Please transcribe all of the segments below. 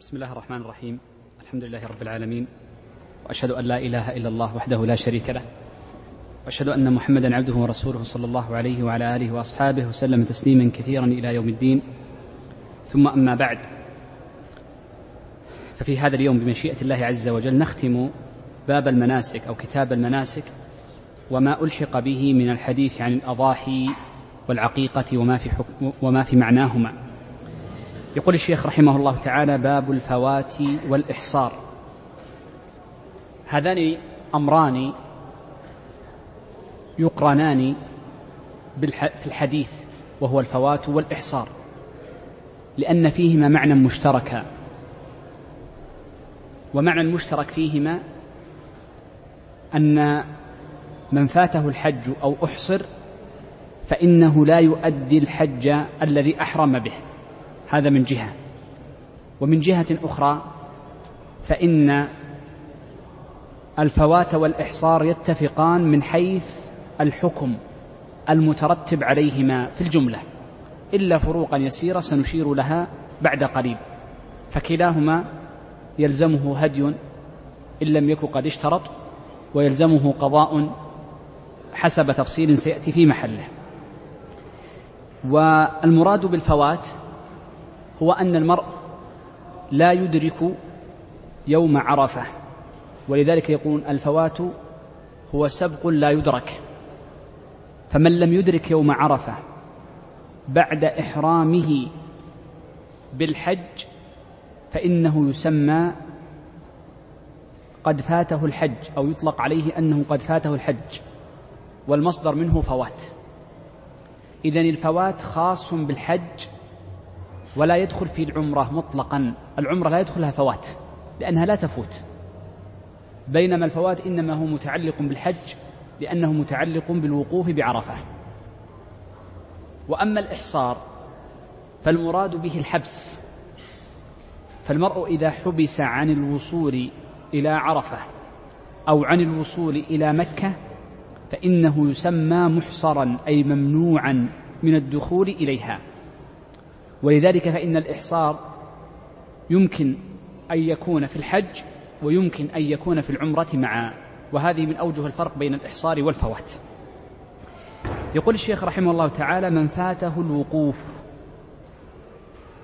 بسم الله الرحمن الرحيم. الحمد لله رب العالمين. وأشهد أن لا إله إلا الله وحده لا شريك له. وأشهد أن محمدا عبده ورسوله صلى الله عليه وعلى آله وأصحابه وسلم تسليما كثيرا إلى يوم الدين. ثم أما بعد. ففي هذا اليوم بمشيئة الله عز وجل نختم باب المناسك أو كتاب المناسك وما ألحق به من الحديث عن الأضاحي والعقيقة وما في حكم وما في معناهما. يقول الشيخ رحمه الله تعالى باب الفوات والإحصار. هذان أمران يقرنان في الحديث وهو الفوات والإحصار. لأن فيهما معنى مشتركا. ومعنى المشترك فيهما أن من فاته الحج أو أحصر فإنه لا يؤدي الحج الذي أحرم به. هذا من جهة. ومن جهة أخرى فإن الفوات والإحصار يتفقان من حيث الحكم المترتب عليهما في الجملة. إلا فروقا يسيرة سنشير لها بعد قليل. فكلاهما يلزمه هدي إن لم يكن قد اشترط ويلزمه قضاء حسب تفصيل سيأتي في محله. والمراد بالفوات هو أن المرء لا يدرك يوم عرفة ولذلك يقول الفوات هو سبق لا يدرك. فمن لم يدرك يوم عرفة بعد إحرامه بالحج فإنه يسمى قد فاته الحج أو يطلق عليه أنه قد فاته الحج والمصدر منه فوات. إذن الفوات خاص بالحج ولا يدخل في العمرة مطلقا. العمرة لا يدخلها فوات لأنها لا تفوت. بينما الفوات إنما هو متعلق بالحج لأنه متعلق بالوقوف بعرفة. وأما الإحصار فالمراد به الحبس. فالمرء إذا حبس عن الوصول إلى عرفة أو عن الوصول إلى مكة فإنه يسمى محصرا أي ممنوعا من الدخول إليها. ولذلك فإن الإحصار يمكن أن يكون في الحج ويمكن أن يكون في العمرة معا وهذه من أوجه الفرق بين الإحصار والفوات. يقول الشيخ رحمه الله تعالى من فاته الوقوف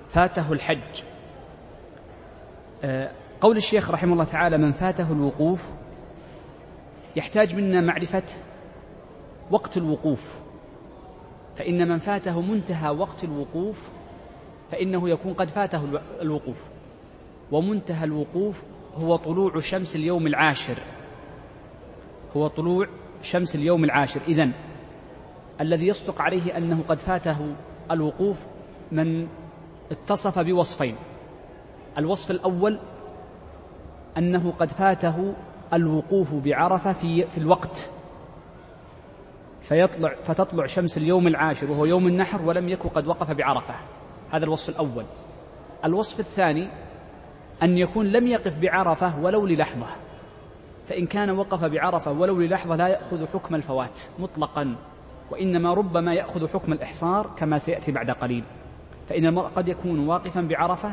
فاته الحج. آه، قول الشيخ رحمه الله تعالى من فاته الوقوف يحتاج منا معرفة وقت الوقوف فإن من فاته منتهى وقت الوقوف فإنه يكون قد فاته الوقوف. ومنتهى الوقوف هو طلوع شمس اليوم العاشر. هو طلوع شمس اليوم العاشر. إذن الذي يصدق عليه أنه قد فاته الوقوف من اتصف بوصفين. الوصف الأول أنه قد فاته الوقوف بعرفة في, في الوقت. فيطلع فتطلع شمس اليوم العاشر وهو يوم النحر ولم يكن قد وقف بعرفة. هذا الوصف الأول. الوصف الثاني أن يكون لم يقف بعرفة ولو للحظة. فإن كان وقف بعرفة ولو للحظة لا يأخذ حكم الفوات مطلقا وإنما ربما يأخذ حكم الإحصار كما سيأتي بعد قليل. فإن المرء قد يكون واقفا بعرفة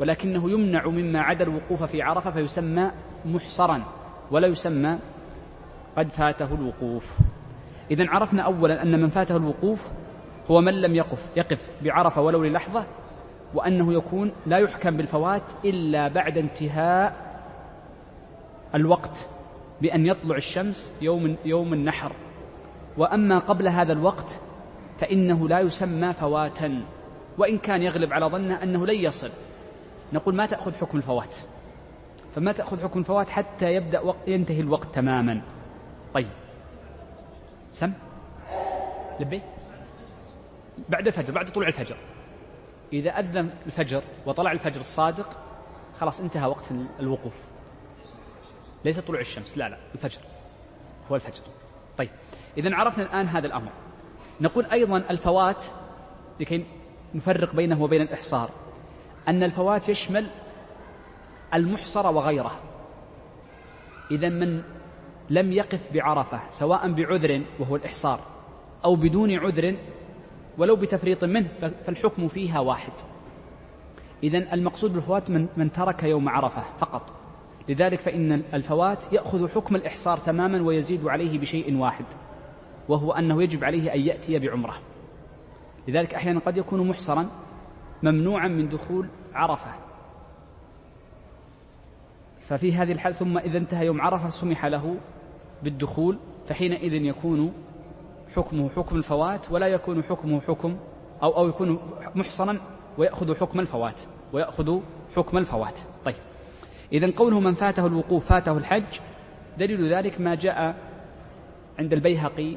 ولكنه يمنع مما عدا الوقوف في عرفة فيسمى محصرا ولا يسمى قد فاته الوقوف. إذا عرفنا أولا أن من فاته الوقوف هو من لم يقف يقف بعرفة ولو للحظة وأنه يكون لا يحكم بالفوات إلا بعد انتهاء الوقت بأن يطلع الشمس يوم يوم النحر. وأما قبل هذا الوقت فإنه لا يسمى فواتا وإن كان يغلب على ظنه أنه لن يصل. نقول ما تأخذ حكم الفوات؟ فما تأخذ حكم الفوات حتى يبدأ وقت ينتهي الوقت تماما. طيب. سم؟ لبي؟ بعد الفجر بعد طلوع الفجر. إذا أذن الفجر وطلع الفجر الصادق خلاص انتهى وقت الوقوف. ليس طلوع الشمس لا لا الفجر. هو الفجر. طيب إذا عرفنا الآن هذا الأمر. نقول أيضا الفوات لكي نفرق بينه وبين الإحصار أن الفوات يشمل المحصر وغيره. إذا من لم يقف بعرفة سواء بعذر وهو الإحصار أو بدون عذر ولو بتفريط منه فالحكم فيها واحد. إذا المقصود بالفوات من, من ترك يوم عرفة فقط. لذلك فإن الفوات يأخذ حكم الإحصار تماما ويزيد عليه بشيء واحد وهو أنه يجب عليه أن يأتي بعمرة. لذلك أحيانا قد يكون محصرا ممنوعا من دخول عرفة. ففي هذه الحال ثم إذا انتهى يوم عرفة سمح له بالدخول فحينئذ يكون حكمه حكم الفوات ولا يكون حكمه حكم أو أو يكون محصنا ويأخذ حكم الفوات ويأخذ حكم الفوات. طيب. إذا قوله من فاته الوقوف فاته الحج دليل ذلك ما جاء عند البيهقي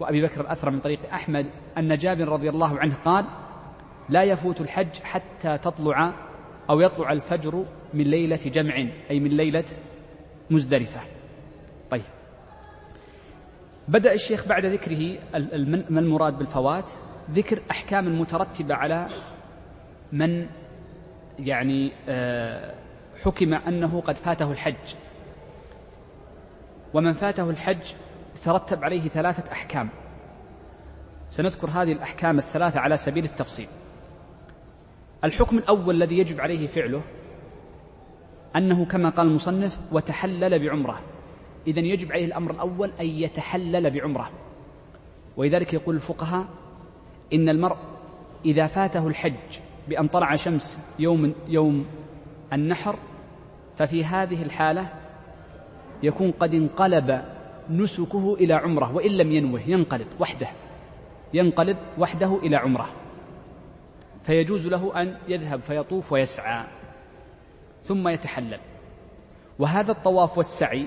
وأبي بكر الأثر من طريق أحمد أن جابر رضي الله عنه قال لا يفوت الحج حتى تطلع أو يطلع الفجر من ليلة جمع أي من ليلة مزدلفة. طيب. بدأ الشيخ بعد ذكره ما المراد بالفوات؟ ذكر أحكام مترتبة على من يعني آه، حكم أنه قد فاته الحج. ومن فاته الحج ترتب عليه ثلاثة أحكام. سنذكر هذه الأحكام الثلاثة على سبيل التفصيل. الحكم الأول الذي يجب عليه فعله أنه كما قال المصنف وتحلل بعمرة. إذا يجب عليه الأمر الأول أن يتحلل بعمرة. ولذلك يقول الفقهاء إن المرء إذا فاته الحج بأن طلع شمس يوم يوم النحر ففي هذه الحالة يكون قد انقلب نسكه إلى عمرة وإن لم ينوه ينقلب وحده ينقلب وحده إلى عمرة. فيجوز له أن يذهب فيطوف ويسعى ثم يتحلل. وهذا الطواف والسعي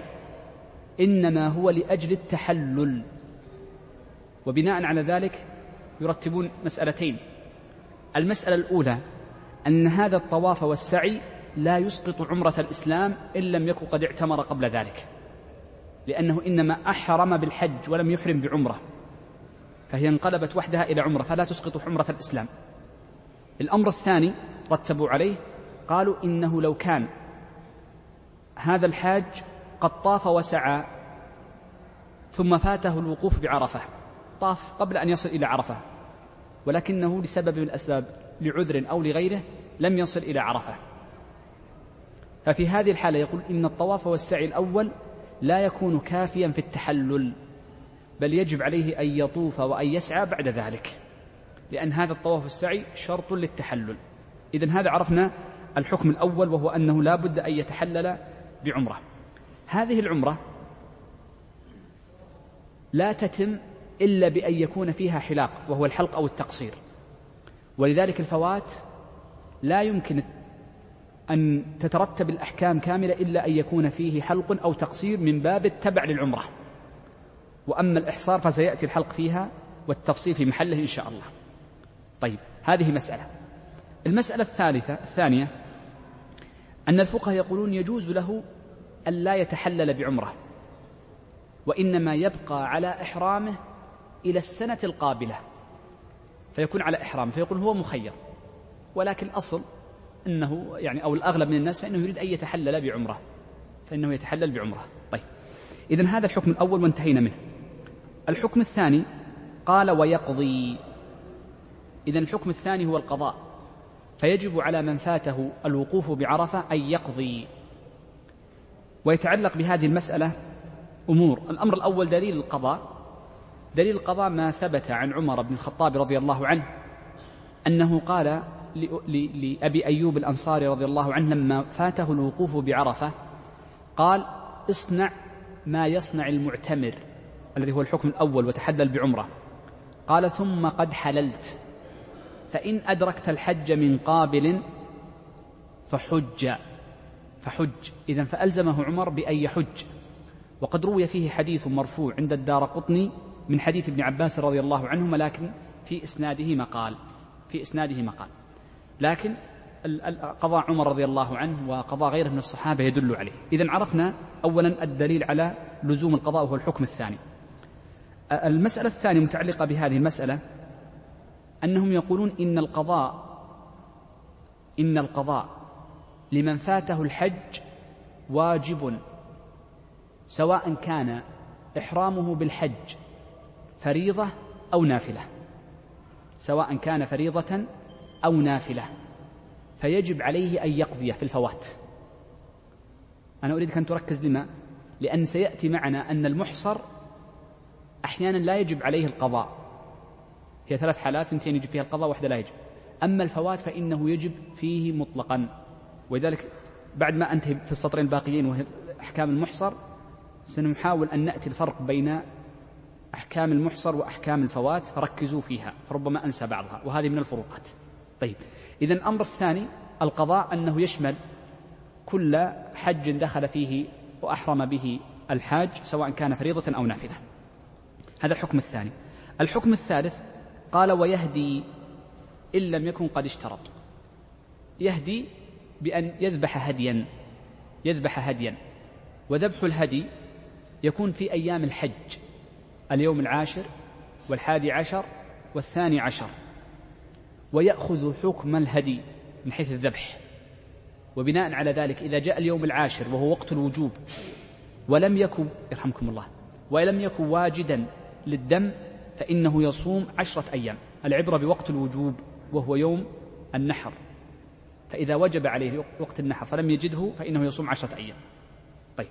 إنما هو لأجل التحلل. وبناء على ذلك يرتبون مسألتين. المسألة الأولى أن هذا الطواف والسعي لا يسقط عمرة الإسلام إن لم يكن قد اعتمر قبل ذلك لأنه إنما أحرم بالحج ولم يحرم بعمرة فهي انقلبت وحدها إلى عمرة فلا تسقط عمرة الإسلام. الأمر الثاني رتبوا عليه قالوا إنه لو كان هذا الحاج قد طاف وسعى ثم فاته الوقوف بعرفة. طاف قبل أن يصل إلى عرفة ولكنه لسبب من الأسباب لعذر أو لغيره لم يصل إلى عرفة. ففي هذه الحالة يقول إن الطواف والسعي الأول لا يكون كافيا في التحلل بل يجب عليه أن يطوف وأن يسعى بعد ذلك لأن هذا الطواف والسعي شرط للتحلل. إذا هذا عرفنا الحكم الأول وهو أنه لا بد أن يتحلل بعمرة. هذه العمرة لا تتم إلا بأن يكون فيها حلاق وهو الحلق أو التقصير. ولذلك الفوات لا يمكن أن تترتب الأحكام كاملة إلا أن يكون فيه حلق أو تقصير من باب التبع للعمرة. وأما الإحصار فسيأتي الحلق فيها والتفصيل في محله إن شاء الله. طيب هذه مسألة. المسألة الثالثة الثانية أن الفقهاء يقولون يجوز له أن لا يتحلل بعمرة وإنما يبقى على إحرامه إلى السنة القابلة فيكون على إحرام فيقول هو مخير ولكن الأصل أنه يعني أو الأغلب من الناس فإنه يريد أن يتحلل بعمرة فإنه يتحلل بعمرة. طيب إذن هذا الحكم الأول وانتهينا منه. الحكم الثاني قال ويقضي. إذن الحكم الثاني هو القضاء فيجب على من فاته الوقوف بعرفة أن يقضي. ويتعلق بهذه المسألة أمور. الأمر الأول دليل القضاء. دليل القضاء ما ثبت عن عمر بن الخطاب رضي الله عنه أنه قال لأبي أيوب الأنصاري رضي الله عنه لما فاته الوقوف بعرفة قال اصنع ما يصنع المعتمر الذي هو الحكم الأول وتحلل بعمرة. قال ثم قد حللت فإن أدركت الحج من قابل فحج. فحج. إذا فألزمه عمر بأن يحج. وقد روي فيه حديث مرفوع عند الدار قطني من حديث ابن عباس رضي الله عنهما لكن في إسناده مقال. في إسناده مقال. لكن قضاء عمر رضي الله عنه وقضاء غيره من الصحابة يدل عليه. إذا عرفنا أولا الدليل على لزوم القضاء وهو الحكم الثاني. المسألة الثانية متعلقة بهذه المسألة أنهم يقولون إن القضاء إن القضاء لمن فاته الحج واجب سواء كان إحرامه بالحج فريضة أو نافلة سواء كان فريضة أو نافلة فيجب عليه أن يقضي في الفوات. أنا أريدك أن تركز لما؟ لأن سيأتي معنا أن المحصر أحيانا لا يجب عليه القضاء. هي ثلاث حالات اثنتين يجب فيها القضاء واحدة لا يجب. أما الفوات فإنه يجب فيه مطلقا. ولذلك بعد ما أنتهي في السطرين الباقيين وهي أحكام المحصر سنحاول أن نأتي الفرق بين أحكام المحصر وأحكام الفوات فركزوا فيها فربما أنسى بعضها وهذه من الفروقات. طيب إذا الأمر الثاني القضاء أنه يشمل كل حج دخل فيه وأحرم به الحاج سواء كان فريضة أو نافذة هذا الحكم الثاني. الحكم الثالث قال ويهدي إن لم يكن قد اشترط. يهدي بأن يذبح هديا يذبح هديا. وذبح الهدي يكون في أيام الحج اليوم العاشر والحادي عشر والثاني عشر. ويأخذ حكم الهدي من حيث الذبح. وبناء على ذلك إذا جاء اليوم العاشر وهو وقت الوجوب ولم يكن يرحمكم الله ولم يكن واجدا للدم فإنه يصوم عشرة أيام. العبرة بوقت الوجوب وهو يوم النحر. فإذا وجب عليه وقت النحر فلم يجده فإنه يصوم عشرة أيام. طيب.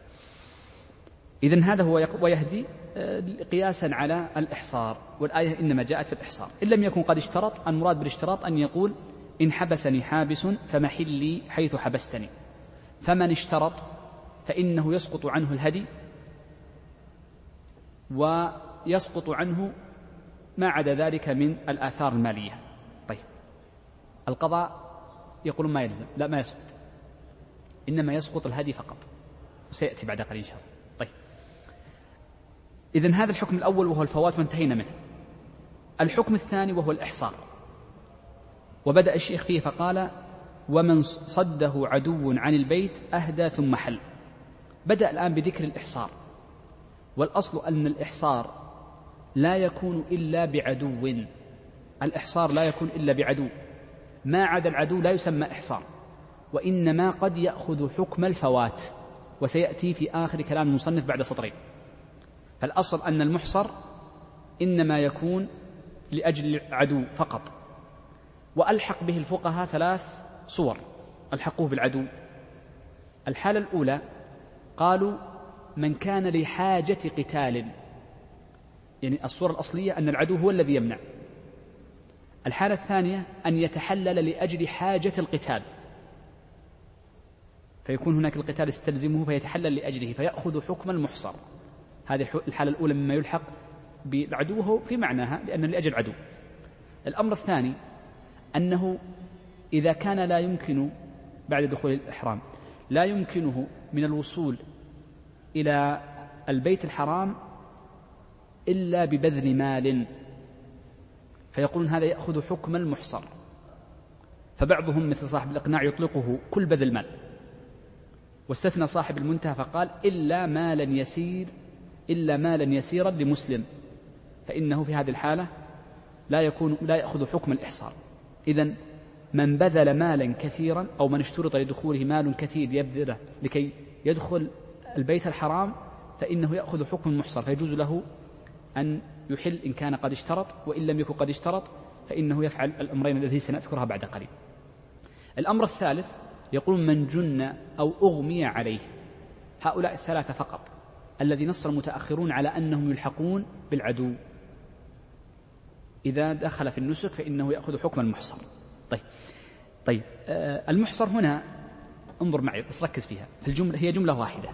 إذا هذا هو ويهدي آه، قياسا على الإحصار والآية إنما جاءت في الإحصار. إن لم يكن قد اشترط المراد بالاشتراط أن يقول إن حبسني حابس فمحلي حيث حبستني. فمن اشترط فإنه يسقط عنه الهدي ويسقط عنه ما عدا ذلك من الآثار المالية. طيب. القضاء يقولون ما يلزم. لا ما يسقط. إنما يسقط الهدي فقط. وسيأتي بعد قليل إن شاء الله. طيب. إذن هذا الحكم الأول وهو الفوات وانتهينا منه. الحكم الثاني وهو الإحصار. وبدأ الشيخ فيه فقال ومن صده عدو عن البيت أهدى ثم حل. بدأ الآن بذكر الإحصار. والأصل أن الإحصار لا يكون إلا بعدو. الإحصار لا يكون إلا بعدو. ما عدا العدو لا يسمى إحصار وإنما قد يأخذ حكم الفوات وسيأتي في آخر كلام المصنف بعد سطرين. فالأصل أن المحصر إنما يكون لأجل عدو فقط. وألحق به الفقهاء ثلاث صور ألحقوه بالعدو. الحالة الأولى قالوا من كان لحاجة قتال. يعني الصورة الأصلية أن العدو هو الذي يمنع. الحالة الثانية أن يتحلل لأجل حاجة القتال. فيكون هناك القتال يستلزمه فيتحلل لأجله فيأخذ حكم المحصر. هذه الحالة الأولى مما يلحق بالعدو في معناها لأن لأجل عدو. الأمر الثاني أنه إذا كان لا يمكن بعد دخول الإحرام لا يمكنه من الوصول إلى البيت الحرام إلا ببذل مال. فيقولون هذا يأخذ حكم المحصر. فبعضهم مثل صاحب الإقناع يطلقه كل بذل مال. واستثنى صاحب المنتهى فقال إلا مالا يسير إلا مالا يسيرا لمسلم. فإنه في هذه الحالة لا يكون لا يأخذ حكم الإحصار. إذا من بذل مالا كثيرا أو من اشترط لدخوله مال كثير يبذله لكي يدخل البيت الحرام فإنه يأخذ حكم المحصر فيجوز له أن يحل إن كان قد اشترط وإن لم يكن قد اشترط فإنه يفعل الأمرين الذي سنذكرها بعد قليل. الأمر الثالث يقول من جن أو أغمي عليه. هؤلاء الثلاثة فقط. الذي نص المتأخرون على أنهم يلحقون بالعدو. إذا دخل في النسك فإنه يأخذ حكم المحصر. طيب طيب آه المحصر هنا انظر معي بس ركز فيها. في الجملة هي جملة واحدة.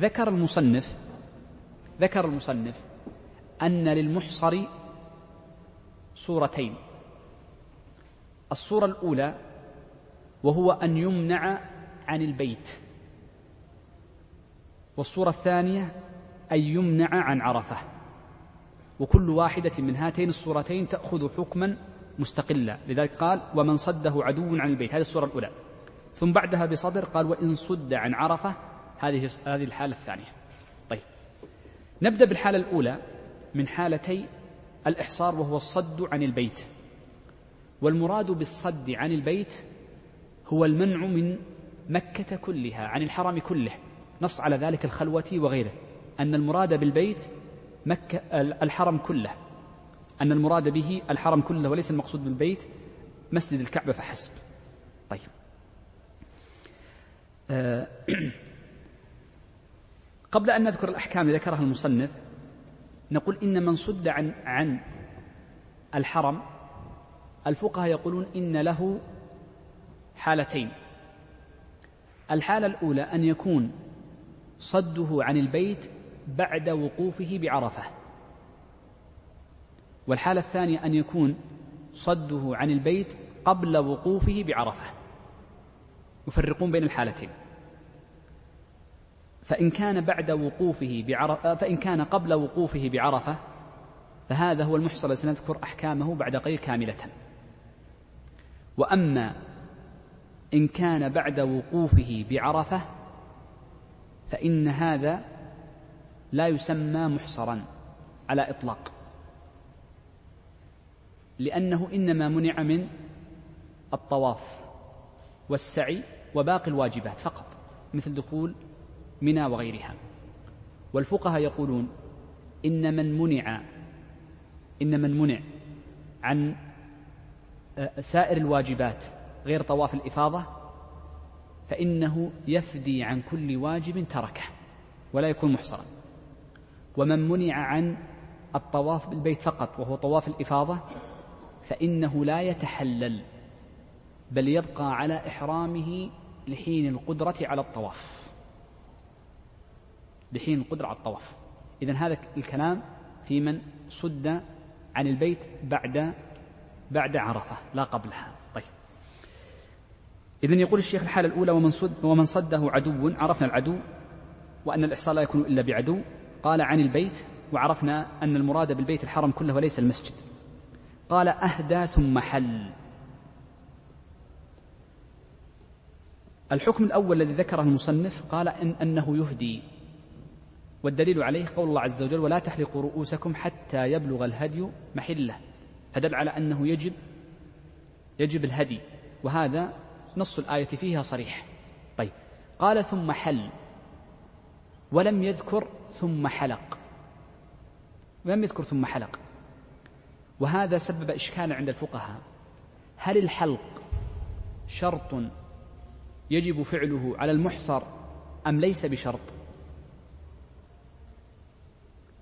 ذكر المصنف ذكر المصنف أن للمحصر صورتين. الصورة الأولى وهو أن يمنع عن البيت. والصورة الثانية أن يمنع عن عرفة. وكل واحدة من هاتين الصورتين تأخذ حكما مستقلا. لذلك قال ومن صده عدو عن البيت. هذه الصورة الأولى. ثم بعدها بصدر قال وإن صد عن عرفة. هذه هذه الحالة الثانية. طيب. نبدأ بالحالة الأولى. من حالتي الإحصار وهو الصد عن البيت. والمراد بالصد عن البيت هو المنع من مكة كلها عن الحرم كله. نص على ذلك الخلوة وغيره. أن المراد بالبيت مكة الحرم كله. أن المراد به الحرم كله وليس المقصود بالبيت مسجد الكعبة فحسب. طيب. آه، قبل أن نذكر الأحكام ذكرها المصنف. نقول إن من صد عن عن الحرم الفقهاء يقولون إن له حالتين. الحالة الأولى أن يكون صده عن البيت بعد وقوفه بعرفة. والحالة الثانية أن يكون صده عن البيت قبل وقوفه بعرفة. يفرقون بين الحالتين. فإن كان بعد وقوفه بعرفة فإن كان قبل وقوفه بعرفة فهذا هو المحصل سنذكر أحكامه بعد قليل كاملة. وأما إن كان بعد وقوفه بعرفة فإن هذا لا يسمى محصرا على إطلاق. لأنه إنما منع من الطواف والسعي وباقي الواجبات فقط مثل دخول منى وغيرها. والفقهاء يقولون إن من منع إن من منع عن آه، سائر الواجبات غير طواف الإفاضة فإنه يفدي عن كل واجب تركه ولا يكون محصرا. ومن منع عن الطواف بالبيت فقط وهو طواف الإفاضة فإنه لا يتحلل بل يبقى على إحرامه لحين القدرة على الطواف. لحين القدرة على الطواف. إذا هذا الكلام في من صد عن البيت بعد بعد عرفة لا قبلها. طيب. إذا يقول الشيخ الحالة الأولى ومن صد ومن صده عدو عرفنا العدو وأن الإحصاء لا يكون إلا بعدو. قال عن البيت وعرفنا أن المراد بالبيت الحرم كله وليس المسجد. قال أهدى ثم حل. الحكم الأول الذي ذكره المصنف قال إن أنه يهدي. والدليل عليه قول الله عز وجل ولا تحلقوا رؤوسكم حتى يبلغ الهدي محلة. فدل على أنه يجب يجب الهدي. وهذا نص الآية فيها صريح. طيب. قال ثم حل. ولم يذكر ثم حلق. لم يذكر ثم حلق. وهذا سبب إشكالا عند الفقهاء. هل الحلق شرط يجب فعله على المحصر أم ليس بشرط؟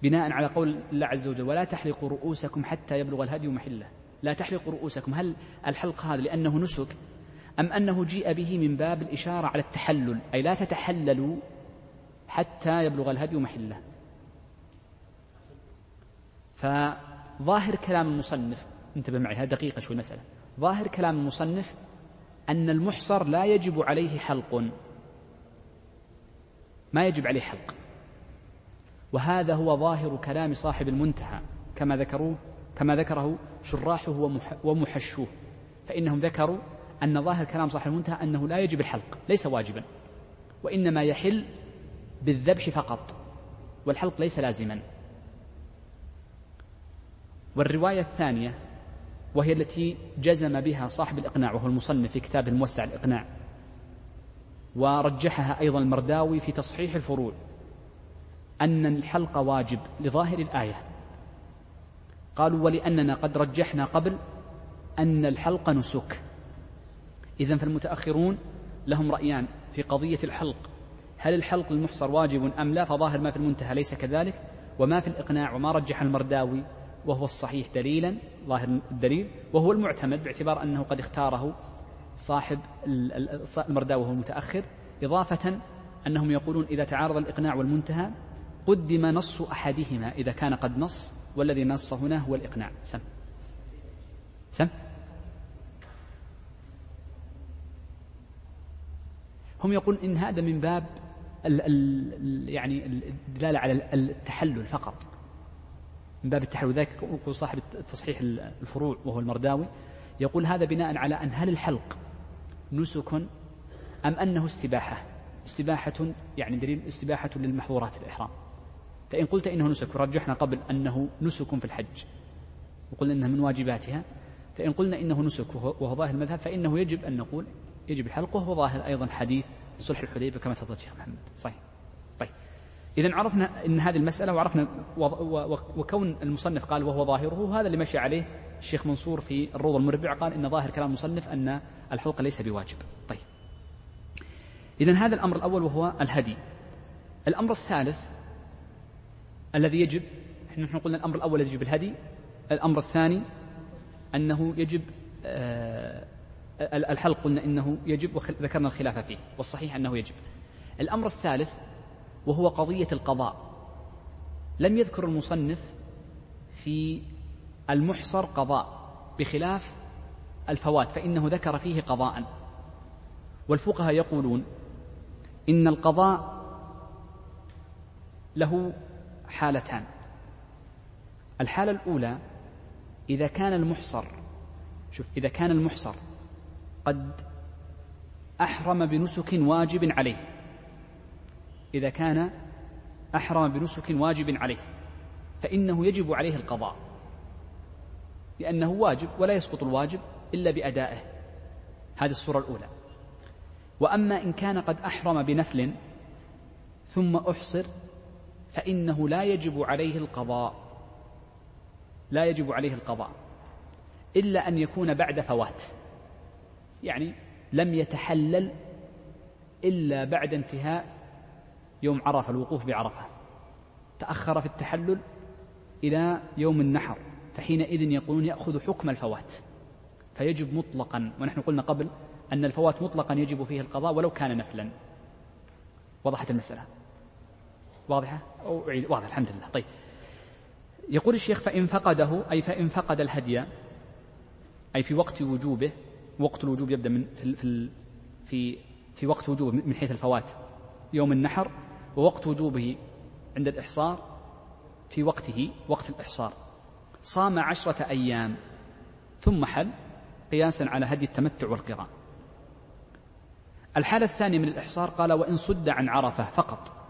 بناء على قول الله عز وجل ولا تحلقوا رؤوسكم حتى يبلغ الهدي محلة. لا تحلقوا رؤوسكم. هل الحلق هذا لأنه نسك أم أنه جيء به من باب الإشارة على التحلل؟ أي لا تتحللوا حتى يبلغ الهدي محلة. فظاهر كلام المصنف انتبه معي هذه دقيقة شوي المسألة ظاهر كلام المصنف أن المحصر لا يجب عليه حلق. ما يجب عليه حلق. وهذا هو ظاهر كلام صاحب المنتهى كما ذكروه كما ذكره شراحه ومحشوه. فإنهم ذكروا أن ظاهر كلام صاحب المنتهى أنه لا يجب الحلق ليس واجبا. وإنما يحل بالذبح فقط والحلق ليس لازما. والرواية الثانية وهي التي جزم بها صاحب الإقناع وهو المصنف في كتابه الموسع الإقناع ورجحها أيضا المرداوي في تصحيح الفروع. أن الحلق واجب لظاهر الآية. قالوا ولأننا قد رجحنا قبل أن الحلق نسك. إذا فالمتأخرون لهم رأيان في قضية الحلق. هل الحلق المحصر واجب أم لا؟ فظاهر ما في المنتهى ليس كذلك. وما في الإقناع وما رجح المرداوي وهو الصحيح دليلا ظاهر الدليل وهو المعتمد باعتبار أنه قد اختاره صاحب المرداوي وهو المتأخر إضافة أنهم يقولون إذا تعارض الإقناع والمنتهى قدم نص أحدهما إذا كان قد نص والذي نص هنا هو الإقناع. سم. سم. هم يقولون إن هذا من باب ال ال يعني الدلالة على التحلل فقط. من باب التحلل. ذلك يقول صاحب تصحيح الفروع وهو المرداوي. يقول هذا بناء على أن هل الحلق نسك أم أنه استباحة؟ استباحة يعني دليل استباحة للمحظورات الإحرام. فإن قلت إنه نسك ورجحنا قبل أنه نسك في الحج. وقلنا إنها من واجباتها. فإن قلنا إنه نسك وهو ظاهر المذهب فإنه يجب أن نقول يجب الحلق وهو ظاهر أيضا حديث صلح الحديبية كما تفضل شيخ محمد. صحيح. طيب. إذا عرفنا أن هذه المسألة وعرفنا وكون المصنف قال وهو ظاهره هذا اللي مشى عليه الشيخ منصور في الروض المربع قال إن ظاهر كلام المصنف أن الحلق ليس بواجب. طيب. إذا هذا الأمر الأول وهو الهدي. الأمر الثالث الذي يجب نحن قلنا الأمر الأول يجب الهدي. الأمر الثاني أنه يجب آه، الحلق قلنا إنه يجب وذكرنا الخلاف فيه والصحيح أنه يجب. الأمر الثالث وهو قضية القضاء. لم يذكر المصنف في المحصر قضاء بخلاف الفوات فإنه ذكر فيه قضاء. والفقهاء يقولون إن القضاء له حالتان. الحالة الأولى إذا كان المحصر شوف إذا كان المحصر قد أحرم بنسك واجب عليه. إذا كان أحرم بنسك واجب عليه فإنه يجب عليه القضاء. لأنه واجب ولا يسقط الواجب إلا بأدائه. هذه الصورة الأولى. وأما إن كان قد أحرم بنفل ثم أحصر فإنه لا يجب عليه القضاء. لا يجب عليه القضاء. إلا أن يكون بعد فوات. يعني لم يتحلل إلا بعد انتهاء يوم عرفة الوقوف بعرفة. تأخر في التحلل إلى يوم النحر فحينئذ يقولون يأخذ حكم الفوات. فيجب مطلقا ونحن قلنا قبل أن الفوات مطلقا يجب فيه القضاء ولو كان نفلا. وضحت المسألة. واضحة؟ أو واضح الحمد لله. طيب. يقول الشيخ فإن فقده أي فإن فقد الهدي أي في وقت وجوبه وقت الوجوب يبدأ من في في في, في وقت وجوبه من حيث الفوات. يوم النحر ووقت وجوبه عند الإحصار في وقته وقت الإحصار. صام عشرة أيام ثم حل قياسا على هدي التمتع والقراء الحالة الثانية من الإحصار قال وإن صد عن عرفة فقط.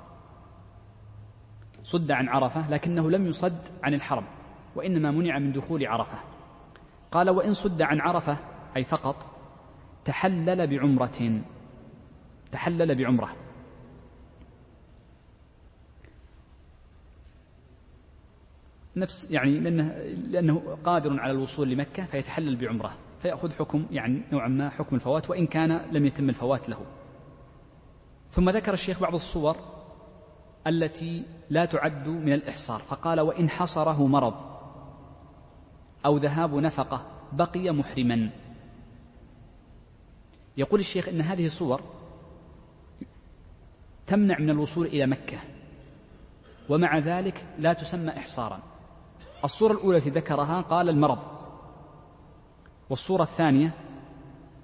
صد عن عرفة لكنه لم يصد عن الحرم وإنما منع من دخول عرفة. قال وإن صد عن عرفة أي فقط تحلل بعمرة تحلل بعمرة. نفس يعني لأنه, لأنه قادر على الوصول لمكة فيتحلل بعمرة فيأخذ حكم يعني نوعا ما حكم الفوات وإن كان لم يتم الفوات له. ثم ذكر الشيخ بعض الصور التي لا تعد من الإحصار. فقال وإن حصره مرض أو ذهاب نفقة بقي محرما. يقول الشيخ إن هذه الصور تمنع من الوصول إلى مكة ومع ذلك لا تسمى إحصارا. الصورة الأولى التي ذكرها قال المرض والصورة الثانية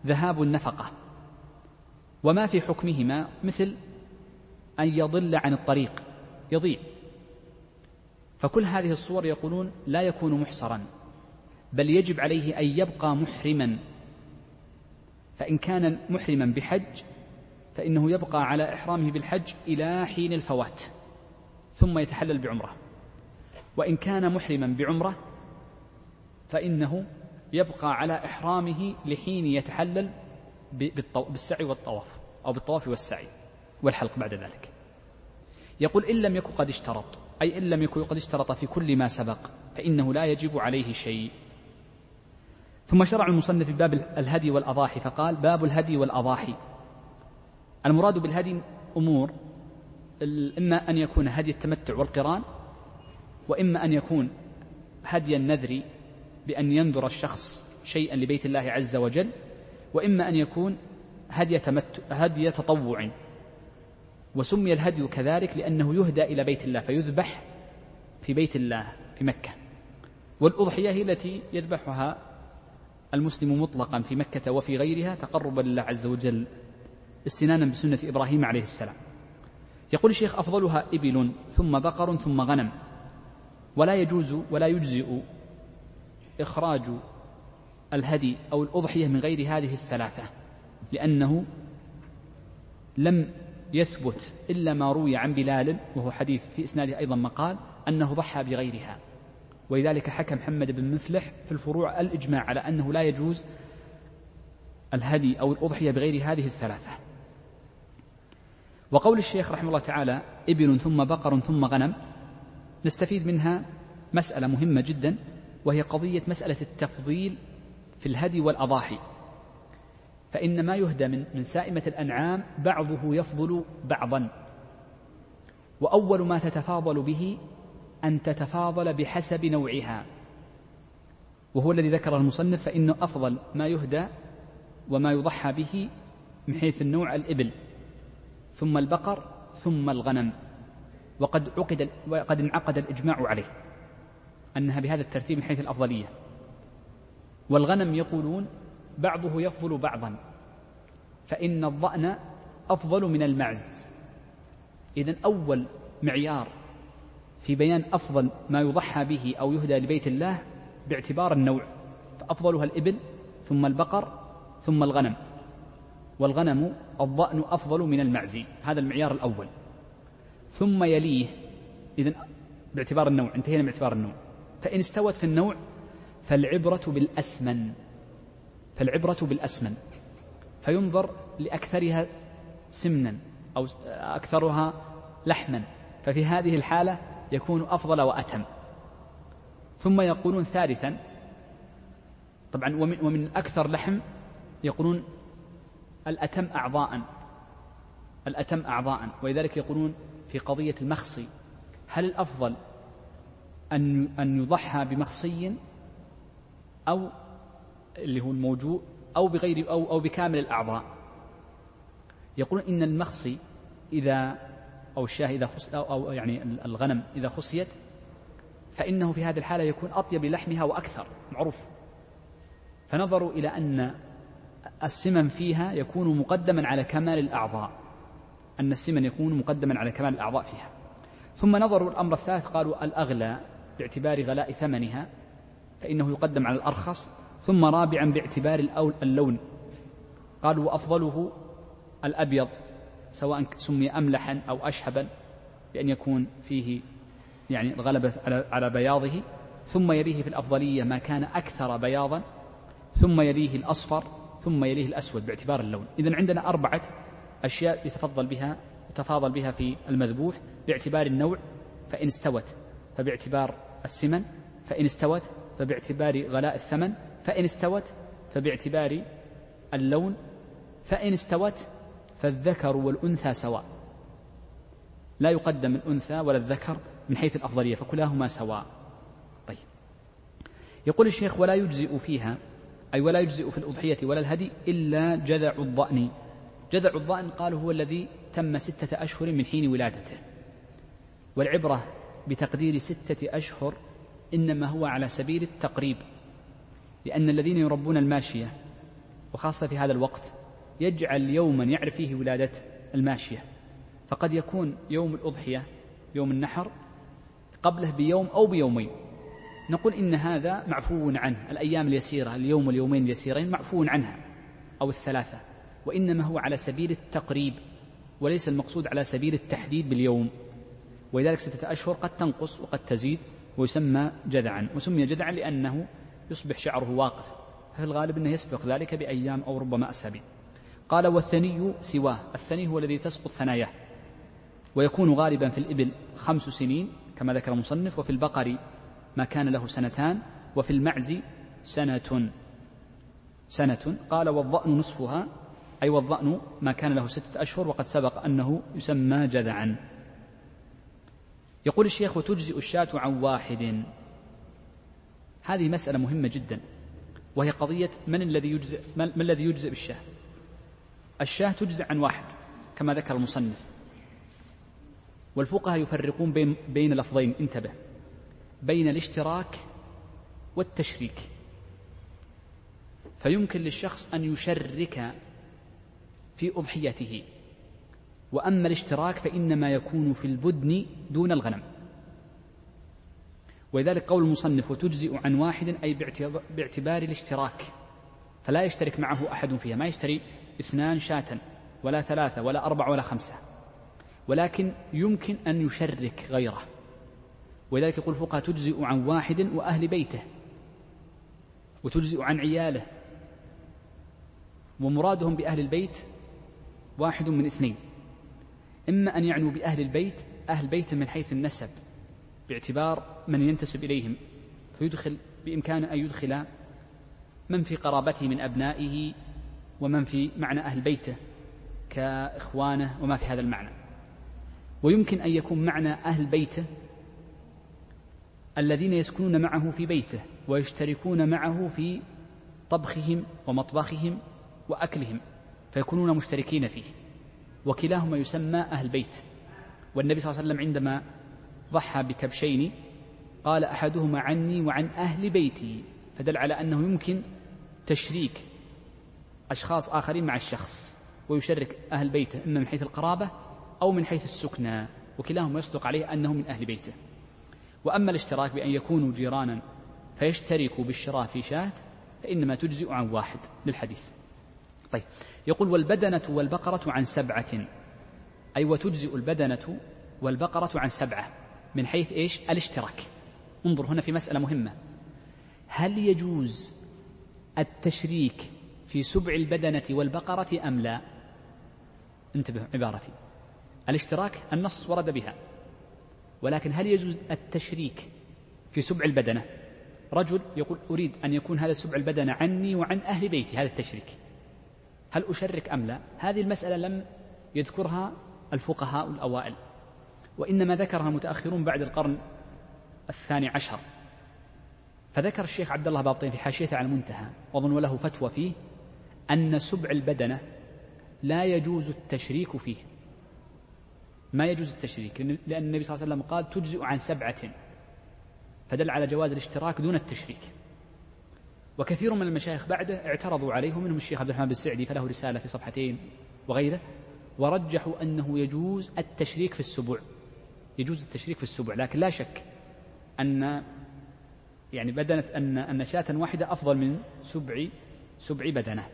ذهاب النفقة. وما في حكمهما مثل أن يضل عن الطريق يضيع. فكل هذه الصور يقولون لا يكون محصرا بل يجب عليه أن يبقى محرما. فإن كان محرما بحج فإنه يبقى على إحرامه بالحج إلى حين الفوات ثم يتحلل بعمرة. وإن كان محرما بعمرة فإنه يبقى على إحرامه لحين يتحلل بالسعي والطواف أو بالطواف والسعي والحلق بعد ذلك. يقول إن لم يكن قد اشترط أي إن لم يكن قد اشترط في كل ما سبق فإنه لا يجب عليه شيء. ثم شرع المصنف في باب الهدي والأضاحي فقال باب الهدي والأضاحي. المراد بالهدي أمور إما أن يكون هدي التمتع والقران وإما أن يكون هدي النذر بأن ينذر الشخص شيئا لبيت الله عز وجل وإما أن يكون هدي, تمت هدي تطوع. وسمي الهدي كذلك لأنه يهدى إلى بيت الله فيذبح في بيت الله في مكة. والأضحية هي التي يذبحها المسلم مطلقا في مكة وفي غيرها تقربا لله عز وجل استنانا بسنة إبراهيم عليه السلام. يقول الشيخ أفضلها إبل ثم بقر ثم غنم. ولا يجوز ولا يجزئ إخراج الهدي أو الأضحية من غير هذه الثلاثة لأنه لم يثبت إلا ما روي عن بلال وهو حديث في إسناده أيضا مقال أنه ضحى بغيرها. ولذلك حكى محمد بن مفلح في الفروع الإجماع على أنه لا يجوز الهدي أو الأضحية بغير هذه الثلاثة. وقول الشيخ رحمه الله تعالى إبل ثم بقر ثم غنم نستفيد منها مسألة مهمة جدا وهي قضية مسألة التفضيل في الهدي والأضاحي. فإن ما يهدى من, من سائمة الأنعام بعضه يفضل بعضا. وأول ما تتفاضل به أن تتفاضل بحسب نوعها. وهو الذي ذكر المصنف فإنه أفضل ما يهدى وما يضحى به من حيث النوع الإبل ثم البقر ثم الغنم. وقد عقد وقد انعقد الإجماع عليه أنها بهذا الترتيب من حيث الأفضلية. والغنم يقولون بعضه يفضل بعضا. فإن الضأن أفضل من المعز. إذن أول معيار في بيان أفضل ما يضحى به أو يهدى لبيت الله باعتبار النوع. فأفضلها الإبل ثم البقر ثم الغنم. والغنم الضأن أفضل من المعز. هذا المعيار الأول. ثم يليه. إذن باعتبار النوع انتهينا باعتبار النوع. فإن استوت في النوع فالعبرة بالأسمن. فالعبرة بالأسمن فينظر لأكثرها سمنا أو أكثرها لحما ففي هذه الحالة يكون أفضل وأتم. ثم يقولون ثالثا طبعا ومن, ومن أكثر لحم يقولون الأتم أعضاء الأتم أعضاء. ولذلك يقولون في قضية المخصي هل الأفضل أن أن يضحى بمخصي أو اللي هو الموجوء أو بغير أو أو بكامل الأعضاء. يقولون إن المخصي إذا أو الشاة إذا خص أو, أو يعني الغنم إذا خصيت فإنه في هذه الحالة يكون أطيب لحمها وأكثر. معروف. فنظروا إلى أن السمن فيها يكون مقدما على كمال الأعضاء. أن السمن يكون مقدما على كمال الأعضاء فيها. ثم نظروا الأمر الثالث قالوا الأغلى باعتبار غلاء ثمنها فإنه يقدم على الأرخص ثم رابعا باعتبار اللون. قالوا وأفضله الأبيض سواء سمي أملحا أو أشهبا بأن يكون فيه يعني الغلبة على بياضه. ثم يليه في الأفضلية ما كان أكثر بياضا. ثم يليه الأصفر ثم يليه الأسود باعتبار اللون. إذا عندنا أربعة أشياء يتفضل بها يتفاضل بها في المذبوح. باعتبار النوع فإن استوت فباعتبار السمن فإن استوت فباعتبار غلاء الثمن. فإن استوت فباعتبار اللون فإن استوت فالذكر والأنثى سواء. لا يقدم الأنثى ولا الذكر من حيث الأفضلية فكلاهما سواء. طيب. يقول الشيخ ولا يجزئ فيها أي ولا يجزئ في الأضحية ولا الهدي إلا جذع الضأن. جذع الضأن قال هو الذي تم ستة أشهر من حين ولادته. والعبرة بتقدير ستة أشهر إنما هو على سبيل التقريب. لأن الذين يربون الماشية وخاصة في هذا الوقت يجعل يوما يعرف فيه ولادة الماشية. فقد يكون يوم الأضحية يوم النحر قبله بيوم أو بيومين. نقول إن هذا معفو عنه. الأيام اليسيرة اليوم واليومين اليسيرين معفو عنها أو الثلاثة. وإنما هو على سبيل التقريب وليس المقصود على سبيل التحديد باليوم. ولذلك ستة أشهر قد تنقص وقد تزيد ويسمى جذعا. وسمي جذعا لأنه يصبح شعره واقف. في الغالب أنه يسبق ذلك بأيام أو ربما أسابيع. قال والثني سواه. الثني هو الذي تسقط ثناياه. ويكون غالبا في الإبل خمس سنين كما ذكر المصنف وفي البقر ما كان له سنتان وفي المعز سنة. سنة. قال والضأن نصفها أي والضأن ما كان له ستة أشهر وقد سبق أنه يسمى جذعا. يقول الشيخ وتجزئ الشاة عن واحد هذه مسألة مهمة جدا وهي قضية من الذي يجزئ من الذي يجزئ بالشاة الشاة تجزئ عن واحد كما ذكر المصنف. والفقهاء يفرقون بين بين لفظين انتبه بين الاشتراك والتشريك. فيمكن للشخص أن يشرك في أضحيته وأما الاشتراك فإنما يكون في البدن دون الغنم. ولذلك قول المصنف وتجزئ عن واحد أي باعتبار الاشتراك فلا يشترك معه أحد فيها ما يشتري اثنان شاة ولا ثلاثة ولا أربعة ولا خمسة ولكن يمكن أن يشرك غيره. ولذلك يقول الفقهاء تجزئ عن واحد وأهل بيته وتجزئ عن عياله ومرادهم بأهل البيت واحد من اثنين. إما أن يعنوا بأهل البيت أهل بيت من حيث النسب. باعتبار من ينتسب إليهم فيدخل بإمكانه أن يدخل من في قرابته من أبنائه ومن في معنى أهل بيته كإخوانه وما في هذا المعنى. ويمكن أن يكون معنى أهل بيته الذين يسكنون معه في بيته ويشتركون معه في طبخهم ومطبخهم وأكلهم فيكونون مشتركين فيه. وكلاهما يسمى أهل بيت. والنبي صلى الله عليه وسلم عندما ضحى بكبشين قال أحدهما عني وعن أهل بيتي فدل على أنه يمكن تشريك أشخاص آخرين مع الشخص ويشرك أهل بيته إما من حيث القرابة أو من حيث السكنى وكلاهما يصدق عليه أنه من أهل بيته. وأما الاشتراك بأن يكونوا جيرانا فيشتركوا بالشراء في شاة فإنما تجزئ عن واحد للحديث. طيب يقول والبدنة والبقرة عن سبعة. أي وتجزئ البدنة والبقرة عن سبعة. من حيث إيش؟ الاشتراك. انظر هنا في مسألة مهمة. هل يجوز التشريك في سبع البدنة والبقرة أم لا؟ انتبه عبارتي. الاشتراك النص ورد بها. ولكن هل يجوز التشريك في سبع البدنة؟ رجل يقول أريد أن يكون هذا سبع البدنة عني وعن أهل بيتي هذا التشريك. هل أشرك أم لا؟ هذه المسألة لم يذكرها الفقهاء الأوائل. وإنما ذكرها متأخرون بعد القرن الثاني عشر. فذكر الشيخ عبد الله بابطين في حاشيته على المنتهى وظن له فتوى فيه أن سبع البدنة لا يجوز التشريك فيه. ما يجوز التشريك؟ لأن النبي صلى الله عليه وسلم قال تجزئ عن سبعة. فدل على جواز الاشتراك دون التشريك. وكثير من المشايخ بعده اعترضوا عليه ومنهم الشيخ عبد الرحمن بن السعدي فله رسالة في صفحتين وغيره ورجحوا أنه يجوز التشريك في السبع. يجوز التشريك في السبع لكن لا شك أن يعني بدنة أن أن شاة واحدة أفضل من سبع سبع بدنة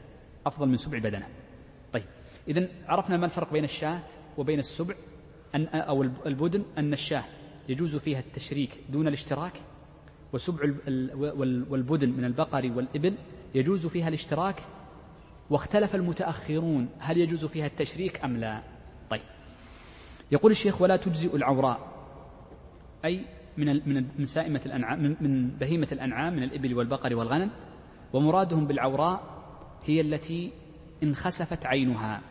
أفضل من سبع بدنة. طيب إذا عرفنا ما الفرق بين الشاة وبين السبع أن أو البدن أن الشاة يجوز فيها التشريك دون الاشتراك وسبع والبدن من البقر والإبل يجوز فيها الاشتراك واختلف المتأخرون هل يجوز فيها التشريك أم لا. يقول الشيخ ولا تجزئ العوراء. أي من من سائمة الأنعام من بهيمة الأنعام من الإبل والبقر والغنم ومرادهم بالعوراء هي التي انخسفت عينها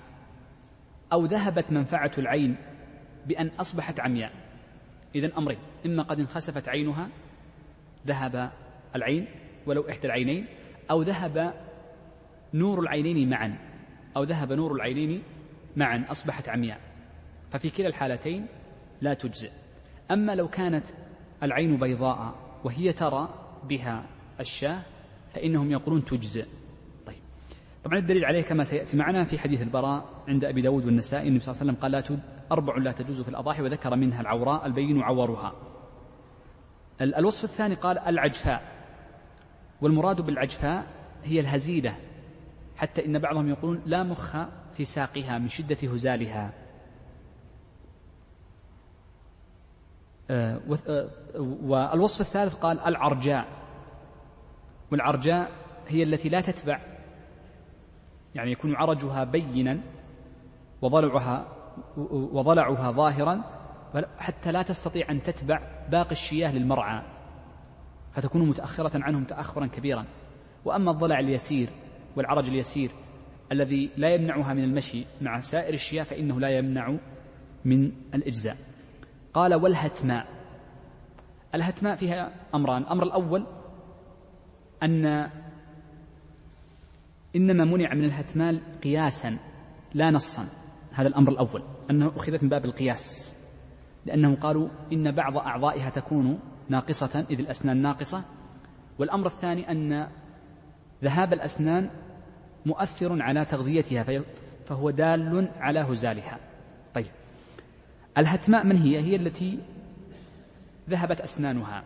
أو ذهبت منفعة العين بأن أصبحت عمياء. إذا أمرين إما قد انخسفت عينها ذهب العين ولو إحدى العينين أو ذهب نور العينين معا أو ذهب نور العينين معا أصبحت عمياء. ففي كلا الحالتين لا تجزئ. أما لو كانت العين بيضاء وهي ترى بها الشاة فإنهم يقولون تجزئ. طيب. طبعا الدليل عليه كما سيأتي معنا في حديث البراء عند أبي داود والنسائي النبي صلى الله عليه وسلم قال لا أربع لا تجوز في الأضاحي وذكر منها العوراء البين عورها الوصف الثاني قال العجفاء. والمراد بالعجفاء هي الهزيلة. حتى إن بعضهم يقولون لا مخ في ساقها من شدة هزالها آه، آه، والوصف الثالث قال العرجاء. والعرجاء هي التي لا تتبع. يعني يكون عرجها بينا وضلعها وضلعها ظاهرا حتى لا تستطيع أن تتبع باقي الشياه للمرعى. فتكون متأخرة عنهم تأخرا كبيرا. وأما الضلع اليسير والعرج اليسير الذي لا يمنعها من المشي مع سائر الشياه فإنه لا يمنع من الإجزاء. قال والهتماء. الهتماء فيها أمران. الأمر الأول أن إنما منع من الهتمال قياسا لا نصا. هذا الأمر الأول. أنه أخذت من باب القياس. لأنهم قالوا إن بعض أعضائها تكون ناقصة إذ الأسنان ناقصة. والأمر الثاني أن ذهاب الأسنان مؤثر على تغذيتها فهو دال على هزالها. طيب. الهتماء من هي؟ هي التي ذهبت أسنانها.